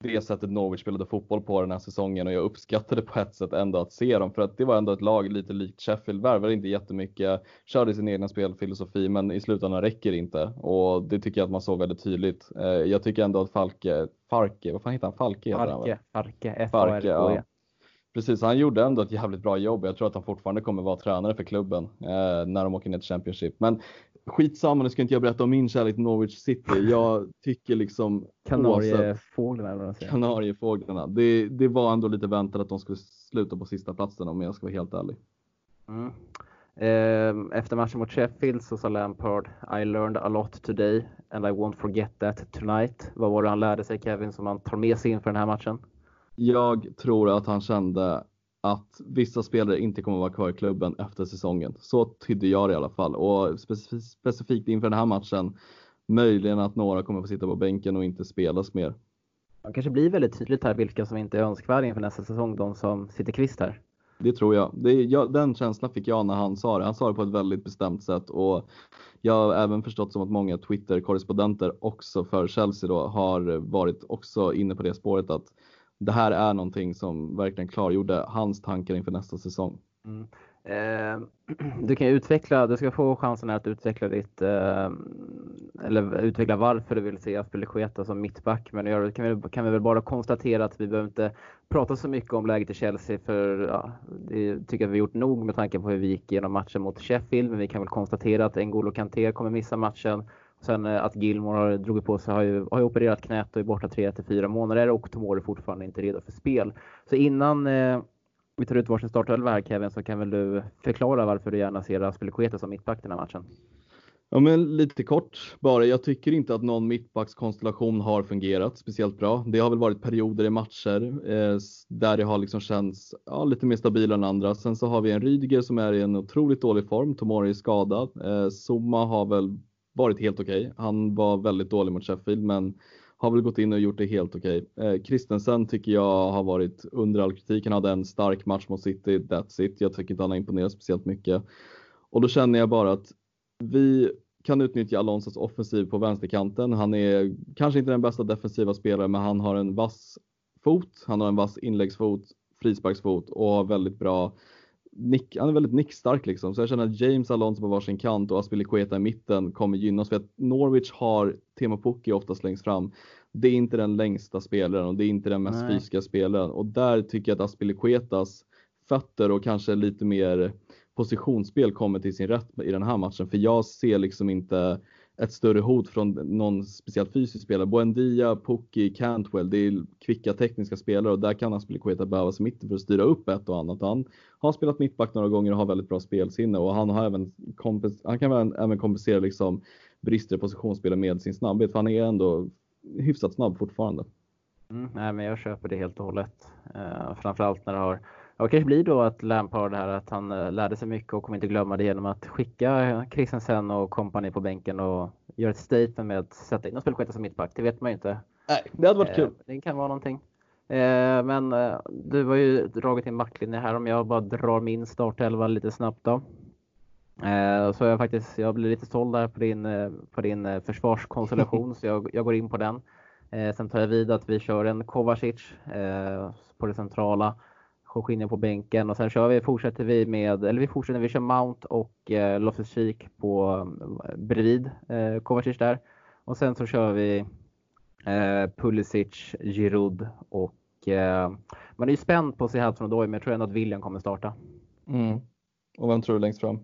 det sättet Norwich spelade fotboll på den här säsongen och jag uppskattade på ett sätt ändå att se dem för att det var ändå ett lag lite likt Sheffield, värvade inte jättemycket, körde sin egna spelfilosofi men i slutändan räcker det inte och det tycker jag att man såg väldigt tydligt. Eh, jag tycker ändå att Falke, Farke, vad fan heter han? Falke heter Farke, han, Farke, f a r k e Precis, han gjorde ändå ett jävligt bra jobb. Jag tror att han fortfarande kommer vara tränare för klubben eh, när de åker ner till Championship. Men skitsamma, nu ska inte jag berätta om min kärlek till Norwich City. Jag tycker liksom Kanariefåglarna. Kanariefåglarna. Det, det var ändå lite väntat att de skulle sluta på sista platsen om jag ska vara helt ärlig. Mm. Ehm, efter matchen mot Sheffield så sa Lampard I learned a lot today and I won't forget that tonight. Vad var det han lärde sig Kevin som han tar med sig inför den här matchen? Jag tror att han kände att vissa spelare inte kommer att vara kvar i klubben efter säsongen. Så tydde jag det i alla fall och specifikt inför den här matchen möjligen att några kommer att få sitta på bänken och inte spelas mer. Det kanske blir väldigt tydligt här vilka som inte är önskvärda inför nästa säsong, de som sitter kvist här. Det tror jag. Det, jag. Den känslan fick jag när han sa det. Han sa det på ett väldigt bestämt sätt och jag har även förstått som att många Twitter-korrespondenter också för Chelsea då har varit också inne på det spåret att det här är någonting som verkligen klargjorde hans tankar inför nästa säsong. Mm. Eh, du kan utveckla, du ska få chansen att utveckla ditt, eh, eller utveckla varför du vill se Aspelekueta som mittback. Men jag kan vi, kan vi väl bara konstatera att vi behöver inte prata så mycket om läget i Chelsea för ja, det tycker jag vi gjort nog med tanke på hur vi gick igenom matchen mot Sheffield. Men vi kan väl konstatera att N'Golo Kanté kommer missa matchen. Sen eh, att Gilmore har dragit på sig, har ju, har ju opererat knät och är borta 3 till 4 månader och Tomori fortfarande inte redo för spel. Så innan eh, vi tar ut varsin startelva här Kevin så kan väl du förklara varför du gärna ser Aspelekueta som mittback den här matchen? Ja men lite kort bara. Jag tycker inte att någon mittbackskonstellation har fungerat speciellt bra. Det har väl varit perioder i matcher eh, där det har liksom känts ja, lite mer stabil än andra. Sen så har vi en Rydiger som är i en otroligt dålig form. Tomori är skadad. Eh, Zuma har väl varit helt okej. Okay. Han var väldigt dålig mot Sheffield men har väl gått in och gjort det helt okej. Okay. Eh, Christensen tycker jag har varit under all kritik. Han hade en stark match mot City, that's it. Jag tycker inte han har imponerat speciellt mycket. Och då känner jag bara att vi kan utnyttja Alonsos offensiv på vänsterkanten. Han är kanske inte den bästa defensiva spelaren men han har en vass fot, han har en vass inläggsfot, frisparksfot och har väldigt bra nick, han är väldigt nickstark liksom. Så jag känner att James Alonso på varsin kant och Aspilicueta i mitten kommer gynnas för att Norwich har Temo Pukki oftast längst fram. Det är inte den längsta spelaren och det är inte den mest Nej. fysiska spelaren och där tycker jag att Aspilicuetas fötter och kanske lite mer positionsspel kommer till sin rätt i den här matchen. För jag ser liksom inte ett större hot från någon speciellt fysisk spelare. Buendia, Pukki, Cantwell, det är kvicka tekniska spelare och där kan Aspelikueta behövas i mitten för att styra upp ett och annat. Han har spelat mittback några gånger och har väldigt bra spelsinne och han, har även han kan även, även kompensera liksom brister i positionsspelet med sin snabbhet för han är ändå hyfsat snabb fortfarande. Mm, nej, men jag köper det helt och hållet. Uh, framförallt när det har det kanske blir då att Lampard här att han uh, lärde sig mycket och kommer inte glömma det genom att skicka Christensen och kompani på bänken och göra ett statement med att sätta in och spela som mittback. Det vet man ju inte. Nej, det hade varit uh, kul. Det kan vara någonting. Men du har ju dragit in backlinje här om jag bara drar min startelva lite snabbt då. Så jag faktiskt, jag blir lite såld där på din, på din försvarskonstellation så jag, jag går in på den. Eh, sen tar jag vid att vi kör en Kovacic eh, på det centrala. Jorginho på bänken och sen kör vi, fortsätter vi med, eller vi fortsätter, vi kör Mount och eh, Loftus-Cheek på eh, bredvid eh, Kovacic där. Och sen så kör vi eh, Pulisic, Giroud och eh, man är ju spänd på att se Hudson Odoi men jag tror ändå att William kommer starta. Mm. Och vem tror du längst fram?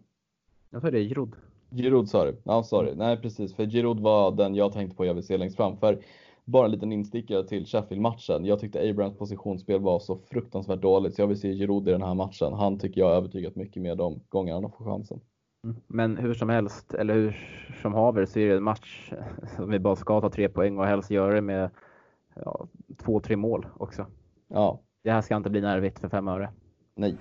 Jag tror det är Giroud. Giroud sa du? Ja, sorry. Nej precis, för Giroud var den jag tänkte på jag vill se längst fram. För bara en liten instickare till Sheffield-matchen. Jag tyckte Abrahams positionsspel var så fruktansvärt dåligt så jag vill se Giroud i den här matchen. Han tycker jag har övertygat mycket mer de gångerna han får chansen. Mm. Men hur som helst, eller hur som haver, så är det en match som vi bara ska ta tre poäng och helst göra det med ja, två, tre mål också. Ja. Det här ska inte bli nervigt för fem öre. Nej.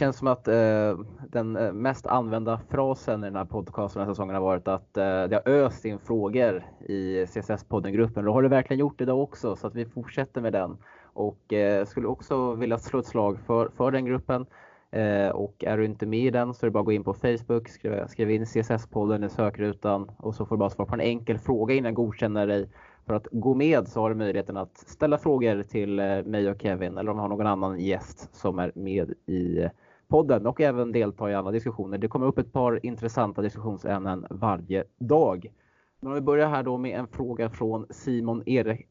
Känns som att eh, den eh, mest använda frasen i den här podcasten den här säsongen har varit att eh, det har öst in frågor i CSS-poddengruppen. Då har det verkligen gjort idag också så att vi fortsätter med den. Och eh, skulle också vilja slå ett slag för, för den gruppen. Eh, och är du inte med i den så är det bara att gå in på Facebook, skriv, skriva in CSS-podden i sökrutan och så får du bara svara på en enkel fråga innan jag godkänner dig. För att gå med så har du möjligheten att ställa frågor till eh, mig och Kevin eller om vi har någon annan gäst som är med i eh, podden och även delta i andra diskussioner. Det kommer upp ett par intressanta diskussionsämnen varje dag. Men om vi börjar här då med en fråga från Simon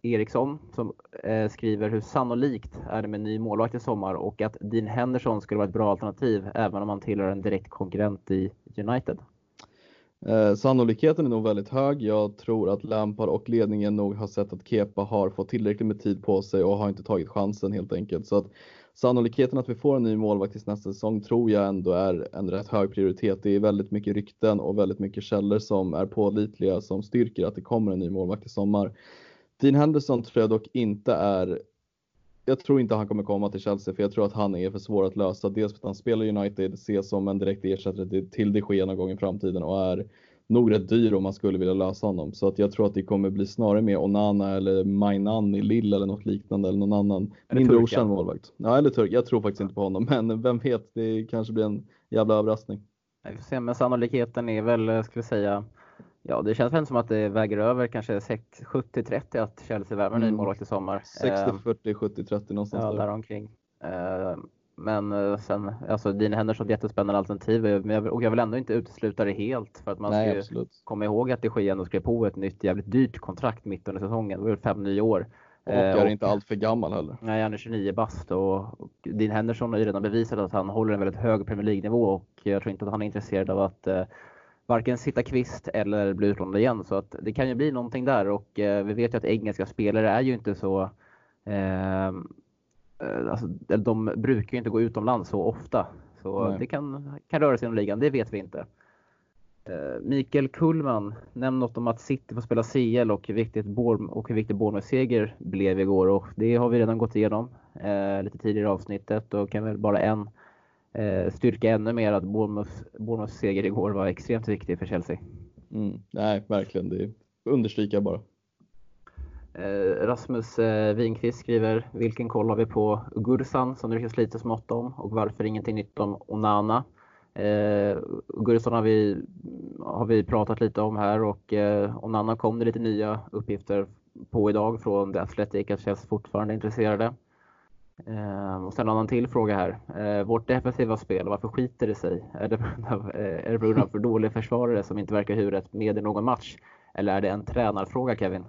Eriksson som eh, skriver hur sannolikt är det med ny målvakt i sommar och att Dean Henderson skulle vara ett bra alternativ även om han tillhör en direkt konkurrent i United? Eh, sannolikheten är nog väldigt hög. Jag tror att Lampard och ledningen nog har sett att Kepa har fått tillräckligt med tid på sig och har inte tagit chansen helt enkelt. Så att sannolikheten att vi får en ny målvakt till nästa säsong tror jag ändå är en rätt hög prioritet. Det är väldigt mycket rykten och väldigt mycket källor som är pålitliga som styrker att det kommer en ny målvakt i sommar. Dean Henderson tror jag dock inte är jag tror inte han kommer komma till Chelsea för jag tror att han är för svår att lösa. Dels för att han spelar United, ses som en direkt ersättare till de Gea någon gång i framtiden och är nog rätt dyr om man skulle vilja lösa honom. Så att jag tror att det kommer bli snarare med Onana eller Mainan i Lille eller något liknande eller någon annan eller mindre okänd målvakt. Ja, eller turk. Jag tror faktiskt inte på honom, men vem vet, det kanske blir en jävla överraskning. Vi får se, men sannolikheten är väl, ska vi säga, Ja, det känns väl som att det väger över kanske 70-30 att Chelsea värvar mm. ny målvakt i sommar. 60-40, 70-30 någonstans ja, där. omkring. Men eh, sen, alltså Dean Henderson är ett jättespännande alternativ och jag vill ändå inte utesluta det helt för att man Nej, ska komma ihåg att det ändå skrev på ett nytt jävligt dyrt kontrakt mitt under säsongen. Det var fem, nio år. Och är och, inte allt för gammal heller. Nej, han är 29 bast och, och Dean Henderson har ju redan bevisat att han håller en väldigt hög Premier League-nivå och jag tror inte att han är intresserad av att eh, varken sitta kvist eller bli utlånad igen. Så att det kan ju bli någonting där och eh, vi vet ju att engelska spelare är ju inte så eh, Eh, alltså, de brukar ju inte gå utomlands så ofta. Så Nej. det kan, kan röra sig inom ligan, det vet vi inte. Eh, Mikael Kullman, nämn något om att City får spela CL och hur viktigt, och hur viktig Bournemouth-seger blev igår. Och det har vi redan gått igenom eh, lite tidigare i avsnittet och kan väl bara en eh, styrka ännu mer att Bournemouths, Bournemouths seger igår var extremt viktig för Chelsea. Mm, nej, verkligen. Det understryker bara. Eh, Rasmus eh, Winqvist skriver Vilken koll har vi på Gursan som det ryktas lite smått om och varför ingenting nytt om Onana? Eh, Gursan har vi, har vi pratat lite om här och eh, Onana kom det lite nya uppgifter på idag från The Athletic att Chelsea fortfarande är intresserade. Eh, och sen en annan till fråga här. Eh, vårt defensiva spel, varför skiter det sig? Är det, eh, är det på grund av för dåliga försvarare som inte verkar huvudet med i någon match? Eller är det en tränarfråga Kevin?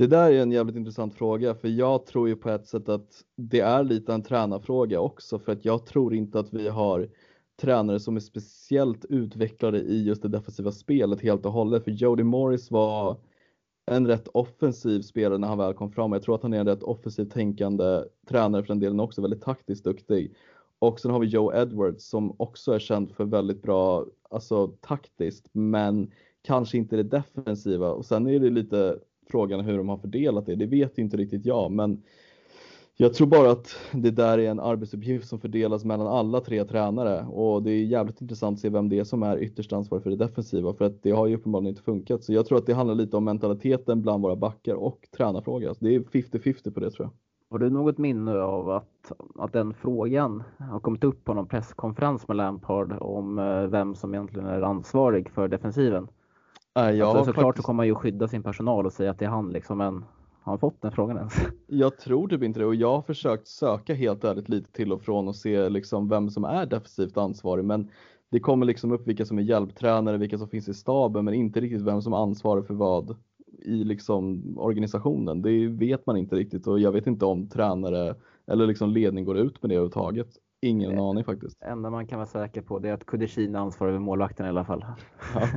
Det där är en jävligt intressant fråga för jag tror ju på ett sätt att det är lite en tränarfråga också för att jag tror inte att vi har tränare som är speciellt utvecklade i just det defensiva spelet helt och hållet. För Jody Morris var en rätt offensiv spelare när han väl kom fram. Jag tror att han är en rätt offensivt tänkande tränare för den delen också, väldigt taktiskt duktig. Och sen har vi Joe Edwards som också är känd för väldigt bra, alltså taktiskt, men kanske inte det defensiva. Och sen är det lite frågan hur de har fördelat det. Det vet inte riktigt jag, men jag tror bara att det där är en arbetsuppgift som fördelas mellan alla tre tränare och det är jävligt intressant att se vem det är som är ytterst ansvarig för det defensiva för att det har ju uppenbarligen inte funkat. Så jag tror att det handlar lite om mentaliteten bland våra backar och tränarfråga. Alltså, det är 50-50 på det tror jag. Har du något minne av att, att den frågan har kommit upp på någon presskonferens med Lampard om eh, vem som egentligen är ansvarig för defensiven? Nej, jag alltså, såklart faktiskt... så kommer man ju skydda sin personal och säga att det är han liksom, men har han fått den frågan ens? Jag tror typ inte det och jag har försökt söka helt ärligt lite till och från och se liksom vem som är defensivt ansvarig men det kommer liksom upp vilka som är hjälptränare, vilka som finns i staben men inte riktigt vem som ansvarar för vad i liksom organisationen. Det vet man inte riktigt och jag vet inte om tränare eller liksom ledning går ut med det överhuvudtaget. Ingen det aning faktiskt. Det enda man kan vara säker på det är att Kudishin ansvarar över målvakten i alla fall. Ja.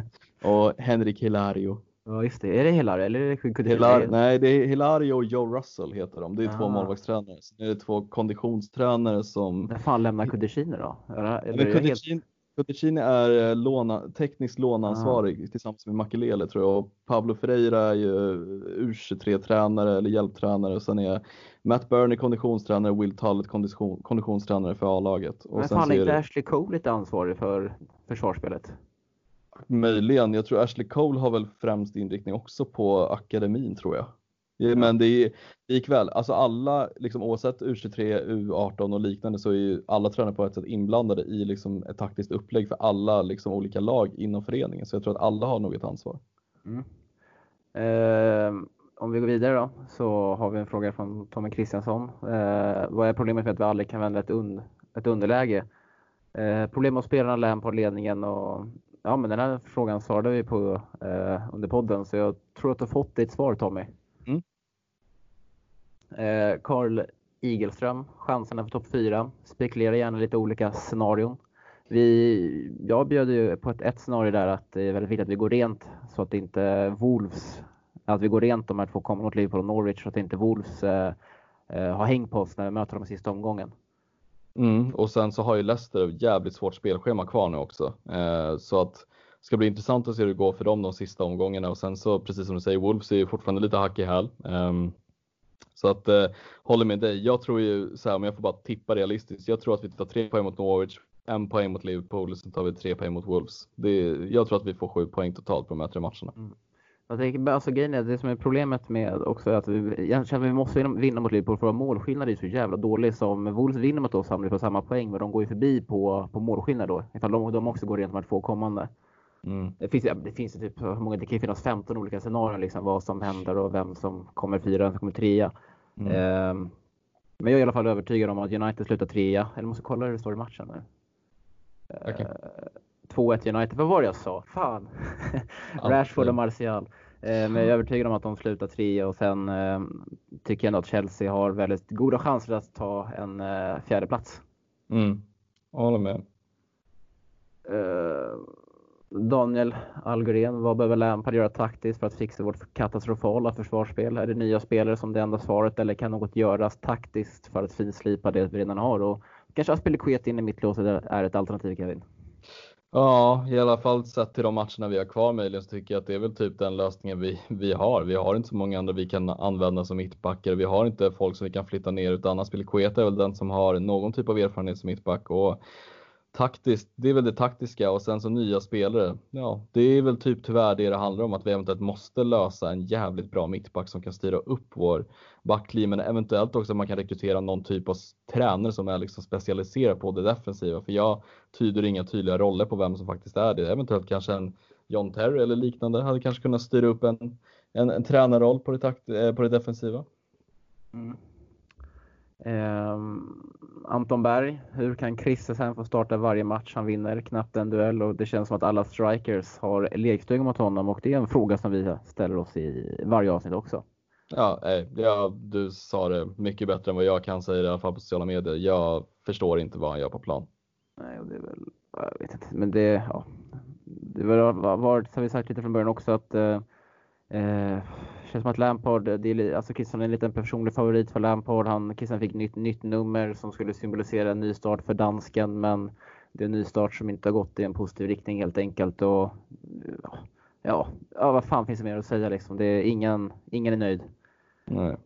Och Henrik Hilario. Ja just det, är det Hilario eller är det Kudishin? Hilar nej det är Hilario och Joe Russell heter de. Det är Aha. två målvaktstränare. Sen är det två konditionstränare som... När fan lämnar Kudishin då? Eller, eller Kudishin, Coticini är eh, låna, tekniskt låneansvarig ah. tillsammans med Makelele tror jag och Pablo Ferreira är ju U23-tränare eller hjälptränare och sen är Matt Burney konditionstränare och Will Tullett kondition, konditionstränare för A-laget. Men fan är inte. Ashley Cole lite ansvarig för försvarsspelet? Möjligen, jag tror Ashley Cole har väl främst inriktning också på akademin tror jag. Men det är likväl, alltså alla, liksom, oavsett U23, U18 och liknande så är ju alla tränare på ett sätt inblandade i liksom, ett taktiskt upplägg för alla liksom, olika lag inom föreningen. Så jag tror att alla har nog ett ansvar. Mm. Eh, om vi går vidare då så har vi en fråga från Tommy Kristiansson. Eh, vad är problemet med att vi aldrig kan vända ett, un ett underläge? Eh, problem med spelarna, län på ledningen och ja, men den här frågan svarade vi på eh, under podden så jag tror att du har fått ditt svar Tommy. Eh, Carl Igelström, chanserna för topp 4. Spekulera gärna lite olika scenarion. Vi, jag bjöd ju på ett, ett scenario där att det är väldigt viktigt att vi går rent så att inte Wolves, att vi går rent de här två kommande mot Liverpool och Norwich så att inte Wolves eh, eh, har häng på oss när vi möter dem i sista omgången. Mm, och sen så har ju Leicester jävligt svårt spelschema kvar nu också. Eh, så att det ska bli intressant att se hur det går för dem de sista omgångarna och sen så precis som du säger, Wolves är ju fortfarande lite hack i häl. Um, så att eh, håller med dig. Jag tror ju så här, om jag får bara tippa realistiskt. Jag tror att vi tar tre poäng mot Norwich, en poäng mot Liverpool och sen tar vi tre poäng mot Wolves. Det, jag tror att vi får sju poäng totalt på de här tre matcherna. Mm. Jag tänker, alltså grejen är, det som är problemet med också är att vi, jag känner att vi måste vinna mot Liverpool för vår målskillnad är så jävla dålig. Som Wolves vinner mot oss hamnar vi på samma poäng, men de går ju förbi på, på målskillnad då. Ifall de, de också går rent med två kommande. Mm. Det finns, det finns typ, hur många, det kan ju finnas 15 olika scenarier liksom, vad som händer och vem som kommer fyra, vem som kommer trea. Mm. Eh, men jag är i alla fall övertygad om att United slutar trea. Eller måste kolla hur det står i matchen nu. Okay. Eh, 2-1 United. Vad var det jag sa? Fan! Rashford och Martial. Eh, men jag är övertygad om att de slutar trea och sen eh, tycker jag att Chelsea har väldigt goda chanser att ta en eh, fjärde plats. Mm. Jag håller med. Daniel Algren, vad behöver Lampard göra taktiskt för att fixa vårt katastrofala försvarsspel? Är det nya spelare som det enda svaret eller kan något göras taktiskt för att finslipa det vi redan har? Och kanske Aspelekuet in i mittlåset är ett alternativ Kevin? Ja, i alla fall sett till de matcherna vi har kvar möjligen så tycker jag att det är väl typ den lösningen vi, vi har. Vi har inte så många andra vi kan använda som mittbackar. Vi har inte folk som vi kan flytta ner utan Aspelekuet är väl den som har någon typ av erfarenhet som mittback och taktiskt, det är väl det taktiska och sen så nya spelare. Ja, det är väl typ tyvärr det det handlar om att vi eventuellt måste lösa en jävligt bra mittback som kan styra upp vår backlinje, men eventuellt också att man kan rekrytera någon typ av tränare som är liksom specialiserad på det defensiva. För jag tyder inga tydliga roller på vem som faktiskt är det. Eventuellt kanske en John Terry eller liknande hade kanske kunnat styra upp en, en, en tränarroll på det, takt, eh, på det defensiva. Mm. Eh, Anton Berg, hur kan Christensen få starta varje match han vinner? Knappt en duell och det känns som att alla strikers har lekstuga mot honom och det är en fråga som vi ställer oss i varje avsnitt också. Ja, ja, du sa det mycket bättre än vad jag kan säga i alla fall på sociala medier. Jag förstår inte vad han gör på plan. Nej, det är väl, jag vet inte, men det, ja, det har varit, har vi sagt lite från början också, att eh, eh känns som att Lampard, det är, alltså Christian är en liten personlig favorit för Lampard. Han, Christian fick nytt, nytt nummer som skulle symbolisera en ny start för dansken, men det är en ny start som inte har gått i en positiv riktning helt enkelt. Och, ja, ja, vad fan finns det mer att säga liksom? Det är ingen, ingen är nöjd. Nej.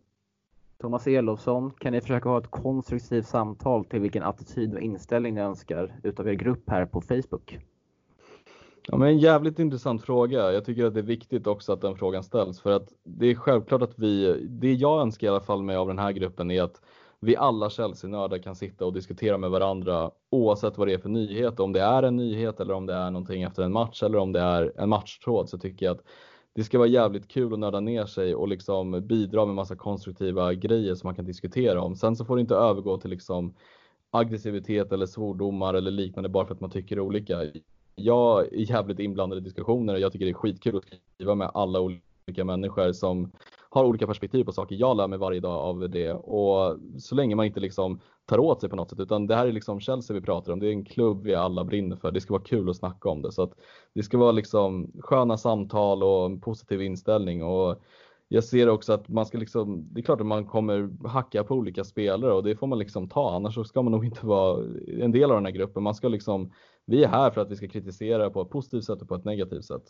Thomas Elofsson, kan ni försöka ha ett konstruktivt samtal till vilken attityd och inställning ni önskar utav er grupp här på Facebook? Ja, men en jävligt intressant fråga. Jag tycker att det är viktigt också att den frågan ställs för att det är självklart att vi, det jag önskar i alla fall med av den här gruppen är att vi alla Chelsea-nördar kan sitta och diskutera med varandra oavsett vad det är för nyhet. Om det är en nyhet eller om det är någonting efter en match eller om det är en matchtråd så tycker jag att det ska vara jävligt kul att nörda ner sig och liksom bidra med massa konstruktiva grejer som man kan diskutera om. Sen så får det inte övergå till liksom aggressivitet eller svordomar eller liknande bara för att man tycker olika. Jag är jävligt inblandad i diskussioner och jag tycker det är skitkul att skriva med alla olika människor som har olika perspektiv på saker. Jag lär mig varje dag av det och så länge man inte liksom tar åt sig på något sätt utan det här är liksom Chelsea vi pratar om. Det är en klubb vi alla brinner för. Det ska vara kul att snacka om det så att det ska vara liksom sköna samtal och en positiv inställning och jag ser också att man ska liksom, det är klart att man kommer hacka på olika spelare och det får man liksom ta, annars så ska man nog inte vara en del av den här gruppen. Man ska liksom, vi är här för att vi ska kritisera på ett positivt sätt och på ett negativt sätt.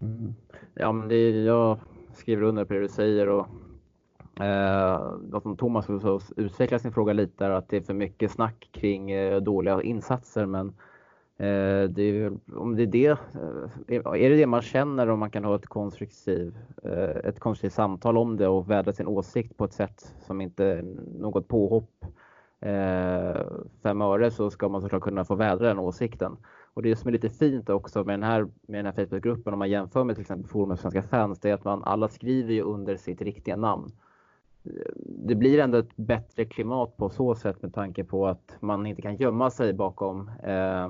Mm. Ja, men det, jag skriver under på det du säger och eh, som Thomas också utvecklar sin fråga lite är att det är för mycket snack kring eh, dåliga insatser men eh, det är, om det är det, eh, är det det man känner om man kan ha ett konstruktivt, eh, ett konstruktivt samtal om det och vädra sin åsikt på ett sätt som inte är något påhopp eh, Eh, fem öre så ska man såklart kunna få vädra den åsikten. Och det som är lite fint också med den här, med den här Facebookgruppen om man jämför med till exempel forumet Svenska fans, det är att man alla skriver ju under sitt riktiga namn. Eh, det blir ändå ett bättre klimat på så sätt med tanke på att man inte kan gömma sig bakom eh,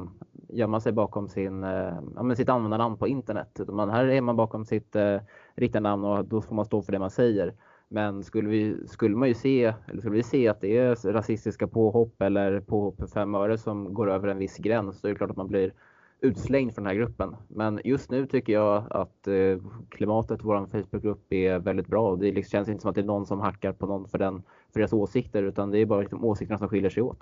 gömma sig bakom sin, eh, ja, sitt användarnamn på internet. Man, här är man bakom sitt eh, riktiga namn och då får man stå för det man säger. Men skulle, vi, skulle man ju se, eller skulle vi se att det är rasistiska påhopp eller påhopp för fem öre som går över en viss gräns, så är det klart att man blir utslängd från den här gruppen. Men just nu tycker jag att eh, klimatet i vår Facebookgrupp är väldigt bra. Det liksom känns inte som att det är någon som hackar på någon för, den, för deras åsikter, utan det är bara liksom åsikterna som skiljer sig åt.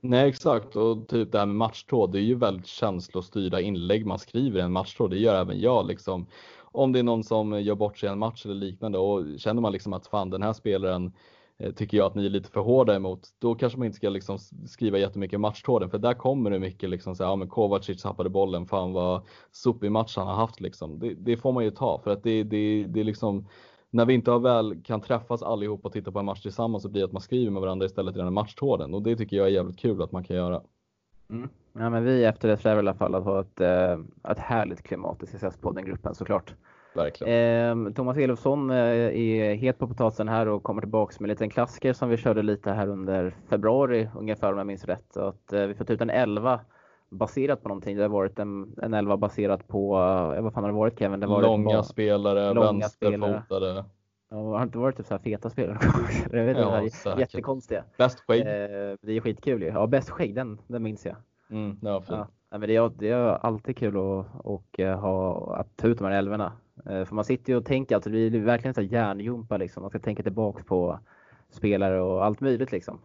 Nej exakt och typ det här med matchtråd, det är ju väldigt känslostyrda inlägg man skriver i en matchtråd. Det gör även jag liksom om det är någon som gör bort sig i en match eller liknande och känner man liksom att fan den här spelaren eh, tycker jag att ni är lite för hårda emot, då kanske man inte ska liksom skriva jättemycket matchtråden för där kommer det mycket liksom så här, ja men Kovacic tappade bollen, fan vad sopig match han har haft liksom. Det, det, får man ju ta för att det, det, det är liksom när vi inte har väl kan träffas allihop och titta på en match tillsammans så blir det att man skriver med varandra istället i den här matchtråden och det tycker jag är jävligt kul att man kan göra. Mm. Ja, men vi eftersträvar i alla fall att ha ett, eh, ett härligt klimat i CSS-podden-gruppen såklart. Verkligen. Eh, Thomas Elofsson eh, är het på potatisen här och kommer tillbaks med en liten klassiker som vi körde lite här under februari ungefär om jag minns rätt. Så att eh, vi får ta ut en 11 baserat på någonting. Det har varit en, en 11 baserat på, eh, vad fan har det varit Kevin? Det var långa bara, spelare, långa vänsterfotade. Ja, har inte varit typ så här feta spelare? jag vet inte, ja, jättekonstiga. Bäst skägg. Eh, det är skitkul ju. Ja, bäst skägg, den, den minns jag. Mm, det var fint. Ja, men det, är, det är alltid kul att, och, eh, ha, att ta ut de här älvorna. Eh, för man sitter ju och tänker, alltså, det är verkligen så hjärnjumpa liksom. Man ska tänka tillbaks på spelare och allt möjligt liksom.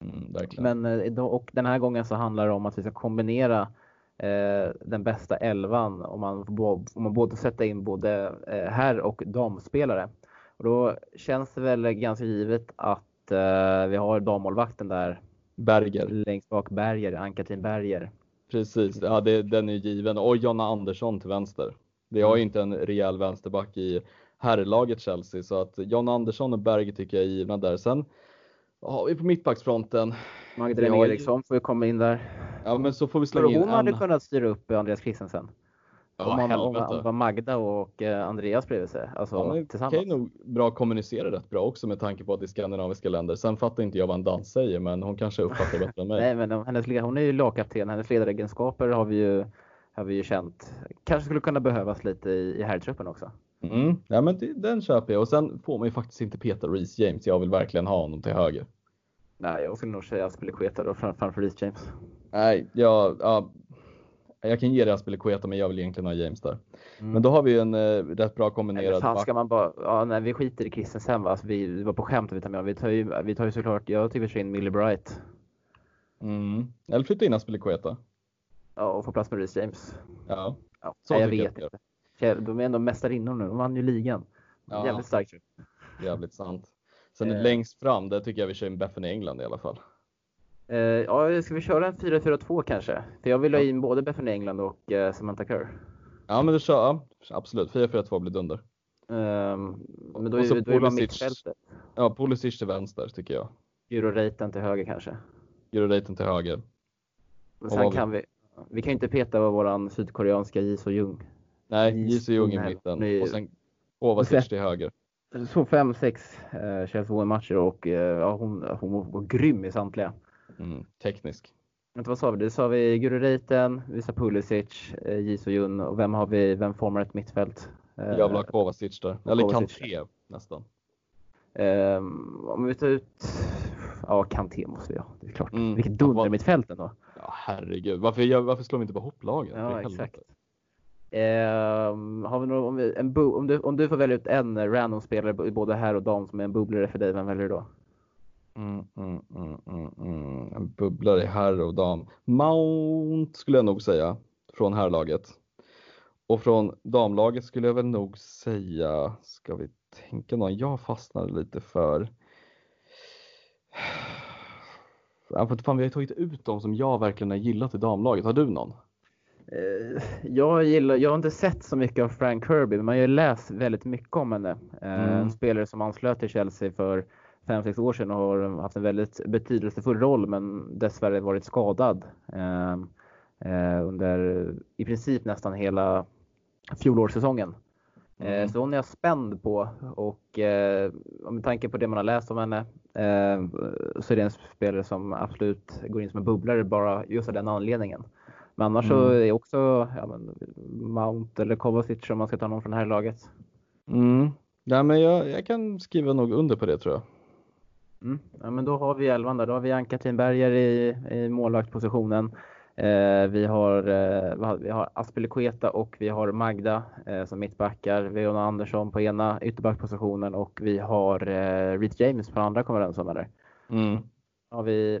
Mm, men eh, och den här gången så handlar det om att vi ska kombinera eh, den bästa elvan om man, om man både sätter in både herr och damspelare. Och då känns det väl ganska givet att eh, vi har dammålvakten där Berger. Längst bak Berger, Ann-Katrin Berger. Precis, ja det, den är given. Och Jonna Andersson till vänster. Vi har ju inte en rejäl vänsterback i herrlaget Chelsea så att Jonna Andersson och Berger tycker jag är givna där. Sen har vi på mittbacksfronten. Magdalena Eriksson får ju komma in där. Ja men så får vi slänga in Hon hade kunnat styra upp Andreas Christensen. Ja, om, man, om, om, om Magda och eh, Andreas bredvid sig. Alltså, ja, tillsammans. Kan nog bra kommunicera rätt bra också med tanke på att det är skandinaviska länder. Sen fattar inte jag vad en dans säger, men hon kanske uppfattar det bättre än mig. Nej, men hennes, hon är ju lagkapten. Hennes ledaregenskaper har vi ju, har vi ju känt. Kanske skulle kunna behövas lite i, i herrtruppen också. Mm. Ja, men det, den köper jag och sen får man ju faktiskt inte peta Reece James. Jag vill verkligen ha honom till höger. Nej, jag skulle nog säga Aspelekueta då framför Reece James. Nej, jag, ja, jag kan ge det Aspelekueta men jag vill egentligen ha James där. Mm. Men då har vi en eh, rätt bra kombinerad Nej, fan ska man bara, ja, nej, vi skiter i Christensen va. Alltså, vi, vi var på skämt vi tar med. Vi tar ju, vi tar ju såklart, jag tycker vi kör in Millie Bright. Mm. Eller flytta in Aspelekueta. Ja, och få plats med Reece James. Ja, ja så jag vet jag. inte. De är ändå mästarinnor nu, de vann ju ligan. Ja. Jävligt starkt. Jävligt sant. Sen eh. längst fram, där tycker jag vi kör in Bethany England i alla fall. Eh, ja, ska vi köra en 4-4-2 kanske? För jag vill ha in både Bethany England och eh, Samantha Kerr. Ja, men du kör, ja, absolut. 4-4-2 blir dunder. Um, men då är, det bara mittfältet. Ja, Pulisic till vänster tycker jag. Euroraten till höger kanske. Euroraten till höger. Men sen kan vi, vi kan inte peta våran sydkoreanska Ji So Jung. Nej, Ji So Jung i mitten och sen Kovacic till höger. Så 5-6 eh, Chelsea matcher och eh, ja, hon, hon var grym i samtliga. Mm, teknisk. Vänta, vad sa vi? Det sa vi Guru Reiten, vi sa Pulisic, eh, Jisoo och vem har vi? Vem formar ett mittfält? Eh, jag vill ha Kovacic där. Eller Kanté nästan. Um, om vi tar ut... Ja, Kanté måste vi ha. Det är klart. Mm. Vilket dunder mittfält ändå. Ja, herregud. Varför, varför slår vi inte på hopplagen? Ja, exakt. Um, har vi någon, om, vi, en om, du, om du får välja ut en random spelare både här och dam som är en bubblare för dig, vem väljer du då? Mm, mm, mm, mm, mm. En bubblare i herr och dam. Mount skulle jag nog säga från herrlaget. Och från damlaget skulle jag väl nog säga, ska vi tänka någon jag fastnade lite för. Ja, för fan, vi har tagit ut dem som jag verkligen har gillat i damlaget. Har du någon? Eh, jag, gillar, jag har inte sett så mycket av Frank Kirby, men man har ju läst väldigt mycket om henne. Eh, mm. En spelare som anslöt till Chelsea för 5-6 år sedan och har haft en väldigt betydelsefull roll men dessvärre varit skadad eh, eh, under i princip nästan hela fjolårssäsongen. Eh, mm. Så hon är jag spänd på och eh, med tanke på det man har läst om henne eh, så är det en spelare som absolut går in som en bubblare bara just av den anledningen. Men annars mm. så är också ja, men, Mount eller Kovacic om man ska ta någon från det här laget. Mm. Ja, men jag, jag kan skriva nog under på det tror jag. Mm. Ja, men då har vi elvan där. Då har vi Ann-Katrin Berger i, i målvaktspositionen. Eh, vi har, eh, vi har Aspelekueta och vi har Magda eh, som mittbackar. Vi har Andersson på ena ytterbackpositionen och vi har eh, Reece James på andra kommer den som är där. Mm. har vi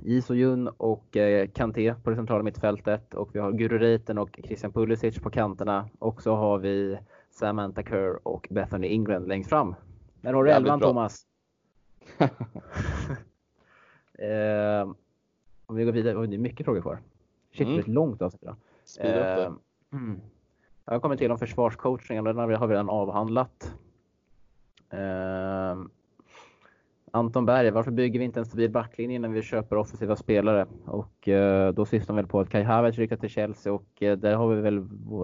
Jiso Jun och eh, Kanté på det centrala mittfältet och vi har Guru Reiten och Christian Pulisic på kanterna och så har vi Samantha Kerr och Bethany England längst fram. Där har du elvan Thomas. eh, om vi går vidare, oh, det är mycket frågor kvar. Shit, mm. det är ett långt avsnitt idag. Eh, mm. Jag kommer till om försvarscoachingen, den har vi redan avhandlat. Eh, Anton Berg, varför bygger vi inte en stabil backlinje när vi köper offensiva spelare? Och eh, då syftar väl på att Kai Havertz ryktar till Chelsea och eh, där har vi väl,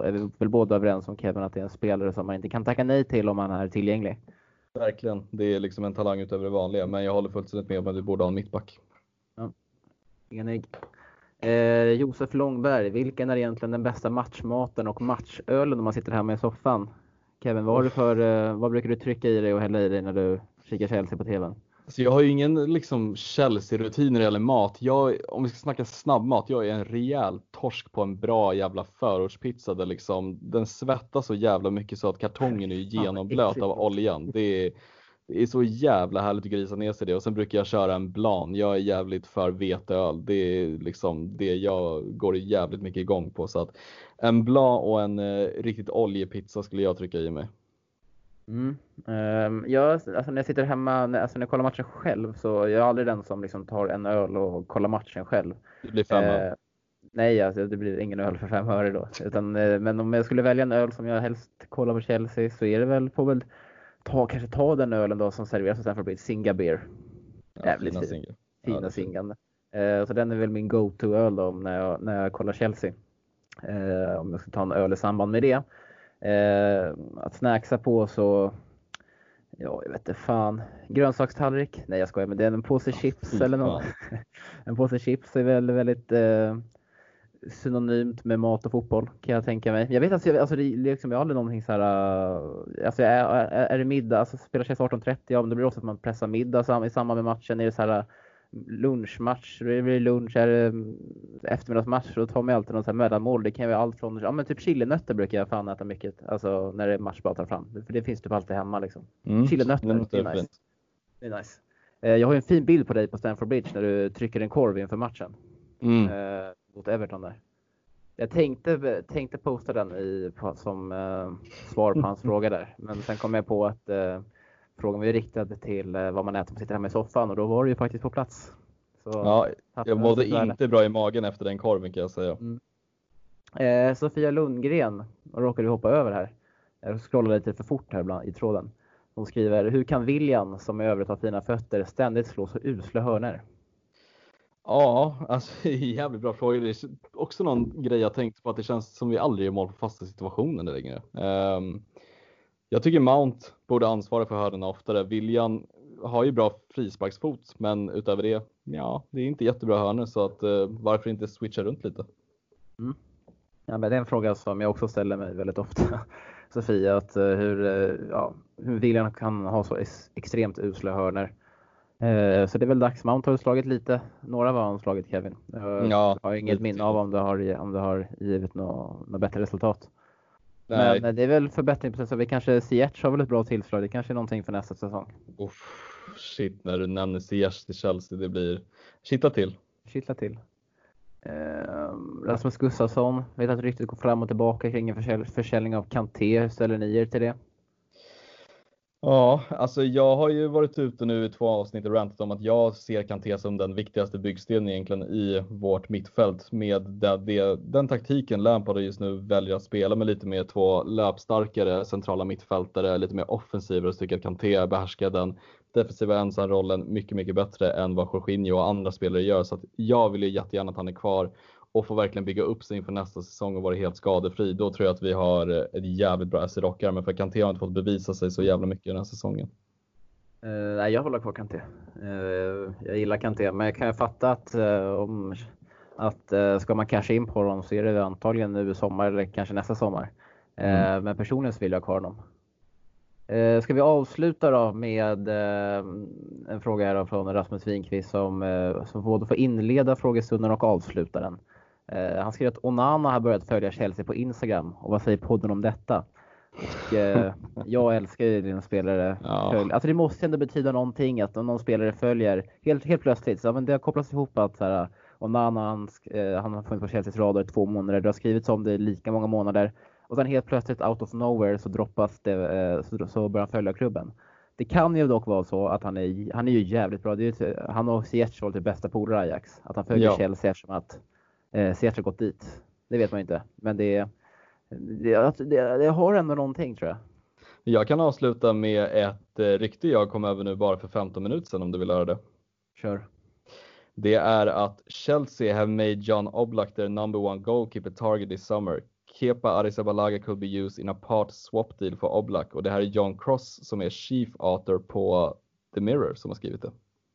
är vi väl båda överens om Kevin att det är en spelare som man inte kan tacka nej till om han är tillgänglig. Verkligen. Det är liksom en talang utöver det vanliga, men jag håller fullständigt med om att vi borde ha en mittback. Ja. Enig. Eh, Josef Långberg, vilken är egentligen den bästa matchmaten och matchölen om man sitter hemma i soffan? Kevin, vad, har du för, eh, vad brukar du trycka i dig och hälla i dig när du kikar Chelsea på TVn? Alltså jag har ju ingen liksom Chelsea-rutin när det gäller mat. Jag, om vi ska snacka snabbmat, jag är en rejäl torsk på en bra jävla förortspizza där liksom den svettas så jävla mycket så att kartongen är genomblöt av oljan. Det är, det är så jävla härligt att grisa ner sig det och sen brukar jag köra en blan. Jag är jävligt för veteöl. Det är liksom det jag går jävligt mycket igång på så att en blan och en eh, riktigt oljepizza skulle jag trycka i mig. Mm. Um, jag, alltså när jag sitter hemma, när, alltså när jag kollar matchen själv så jag är aldrig den som liksom tar en öl och kollar matchen själv. Det blir fem uh, Nej, alltså, det blir ingen öl för fem öre då. Utan, uh, men om jag skulle välja en öl som jag helst kollar på Chelsea så är det väl, får väl ta, kanske ta den ölen då som serveras och sen får det bli ett Singa Beer. Ja, Jävligt fina Singa. Fina ja, Singan. Uh, så den är väl min go-to-öl då när jag, när jag kollar Chelsea. Uh, om jag ska ta en öl i samband med det. Eh, att snacksa på så, ja jag vet inte fan. Grönsakstallrik? Nej jag skojar, men det är en påse chips eller något. en påse chips är väl väldigt eh, synonymt med mat och fotboll kan jag tänka mig. Jag vet att alltså, det, liksom, jag har aldrig någonting så här. Uh, alltså, är, är, är det middag, alltså spelar Chelsea 18.30, ja men det blir ofta att man pressar middag i samband med matchen. Är det så här lunchmatch, det lunch, är det mm, eftermiddagsmatch, då tar man alltid något mellanmål. Det kan vara allt från, ja men typ chilinötter brukar jag fan äta mycket, alltså när det är match bara tar fram. För det finns typ alltid hemma liksom. Mm. Chilinötter, det är, nice. Det är nice. Eh, jag har ju en fin bild på dig på Stamford Bridge när du trycker en korv inför matchen. Mm. Eh, mot Everton där. Jag tänkte, tänkte posta den i, som eh, svar på hans fråga där. Men sen kom jag på att eh, frågan var ju riktad till eh, vad man äter om sitter hemma i soffan och då var det ju faktiskt på plats. Så, ja, jag mådde inte bra i magen efter den korven kan jag säga. Mm. Eh, Sofia Lundgren, råkade hoppa över här. Jag scrollade lite för fort här bland, i tråden. Hon skriver, hur kan William, som i övrigt har fina fötter, ständigt slå så usla hörner? Ja, alltså jävligt bra fråga. Det är också någon grej jag tänkt på att det känns som vi aldrig gör mål på fasta situationer längre. Um, jag tycker Mount borde ansvara för hörnorna oftare. William har ju bra frisparksfot, men utöver det, ja, det är inte jättebra hörnor så att uh, varför inte switcha runt lite? Mm. Ja, men det är en fråga som jag också ställer mig väldigt ofta. Sofia, att uh, hur, uh, ja, hur William kan ha så extremt usla hörnor. Eh, så det är väl dags. Mount har slagit lite. Några var han slagit Kevin. Jag ja, har inget minne av om det har, om det har givit något, något bättre resultat. Nej. Men det är väl förbättring Vi kanske Ziyech har väl ett bra tillslag. Det kanske är någonting för nästa säsong. Uff, shit, när du nämner Ziyech till Chelsea, det blir kittla till. Kittla till. Eh, Rasmus Gustafsson, vet att ryktet går fram och tillbaka kring en försäljning av Kanté. Hur ställer ni er till det? Ja, alltså jag har ju varit ute nu i två avsnitt och rantat om att jag ser Kanté som den viktigaste byggstenen egentligen i vårt mittfält med det, det, den taktiken Lampard just nu väljer att spela med lite mer två löpstarkare centrala mittfältare, lite mer offensiva och tycker att Kanté behärskar den defensiva ensamrollen mycket, mycket bättre än vad Jorginho och andra spelare gör. Så att jag vill ju jättegärna att han är kvar och får verkligen bygga upp sig inför nästa säsong och vara helt skadefri, då tror jag att vi har ett jävligt bra SC rockar. Men för Kanté har inte fått bevisa sig så jävla mycket den här säsongen. Uh, nej, jag håller kvar Kanté. Uh, jag gillar Kanté, men jag kan ju fatta att uh, om att ska man casha in på dem så är det antagligen nu i sommar eller kanske nästa sommar. Mm. Men personligen så vill jag ha kvar honom. Uh, ska vi avsluta då med en fråga här från Rasmus Winqvist som, som både får inleda frågestunden och avsluta den. Eh, han skriver att Onana har börjat följa Chelsea på Instagram och vad säger podden om detta? Och, eh, jag älskar ju dina spelare. Ja. Alltså det måste ändå betyda någonting att om någon spelare följer helt, helt plötsligt, så, men det har kopplats ihop att så här, Onana han, eh, han har funnits på Chelseas radar i två månader, det har skrivits om det i lika många månader och sen helt plötsligt out of nowhere så droppas det, eh, så, så börjar han följa klubben. Det kan ju dock vara så att han är, han är ju jävligt bra. Det är ju, han och Ziyech var till bästa polare Ajax. Att han följer ja. Chelsea eftersom att eh, Seattle gått dit. Det vet man inte, men det, det, det, det har ändå någonting tror jag. Jag kan avsluta med ett eh, rykte jag kom över nu bara för 15 minuter sedan om du vill höra det. Kör. Det är att Chelsea have made John Oblak their number one goalkeeper target this summer. Kepa Arrizabalaga could be used in a part swap deal for Oblak och det här är John Cross som är chief author på The Mirror som har skrivit det.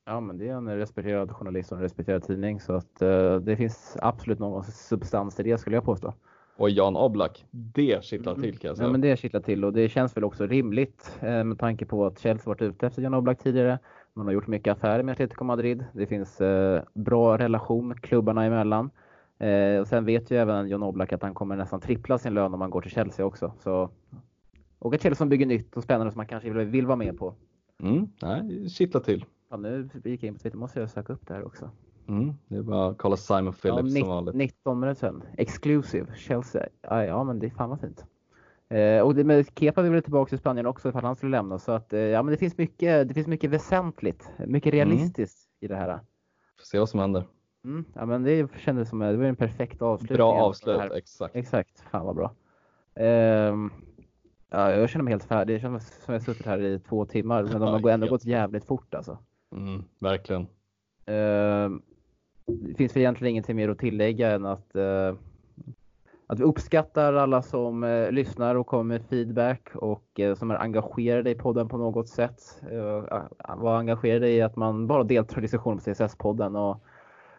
Ja, men det är en respekterad journalist och en respekterad tidning så att uh, det finns absolut någon substans i det skulle jag påstå. Och Jan Oblak, det kittlar till kan jag säga. Ja, men det kittlar till och det känns väl också rimligt eh, med tanke på att Chelsea varit ute efter Jan Oblak tidigare. Man har gjort mycket affärer med Atletico Madrid. Det finns eh, bra relation klubbarna emellan. Eh, och sen vet ju även Jan Oblak att han kommer nästan trippla sin lön om han går till Chelsea också. Så, och ett Chelsea bygger nytt och spännande som man kanske vill, vill vara med på. Mm, nej, kittlar till. Ja, nu gick jag in på Twitter, måste jag söka upp det här också. Mm, det är bara att kolla Simon Phillips ja, som vanligt. 19 minuter sedan. Exclusive, Chelsea. Ja, ja, men det är fan vad fint. Eh, och det med Kepa vill tillbaka till Spanien också ifall han skulle lämna. Så att, eh, ja, men det finns mycket, det finns mycket väsentligt, mycket mm. realistiskt mm. i det här. Får se vad som händer. Mm, ja, men det kändes som det var en perfekt avslutning. Bra avslut, exakt. Exakt, fan vad bra. Eh, ja, jag känner mig helt färdig. Det känns som jag suttit här i två timmar, men de har ändå gått jävligt fort alltså. Mm, verkligen. Eh, det finns väl egentligen ingenting mer att tillägga än att, eh, att vi uppskattar alla som eh, lyssnar och kommer med feedback och eh, som är engagerade i podden på något sätt. Eh, uh, var engagerade i att man bara deltar i diskussionen på CSS-podden. Och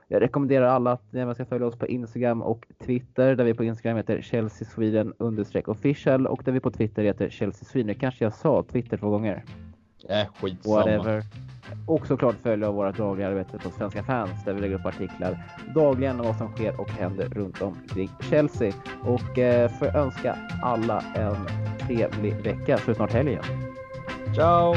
Jag rekommenderar alla att ni ska följa oss på Instagram och Twitter där vi på Instagram heter Chelsea Sweden official och där vi på Twitter heter Chelsea Sweden. Kanske jag sa Twitter två gånger. Äh, skitsamma. Whatever. Och såklart följa våra dagliga arbete på Svenska fans där vi lägger upp artiklar dagligen om vad som sker och händer runt omkring Chelsea. Och eh, får önska alla en trevlig vecka så är snart helgen. Ciao!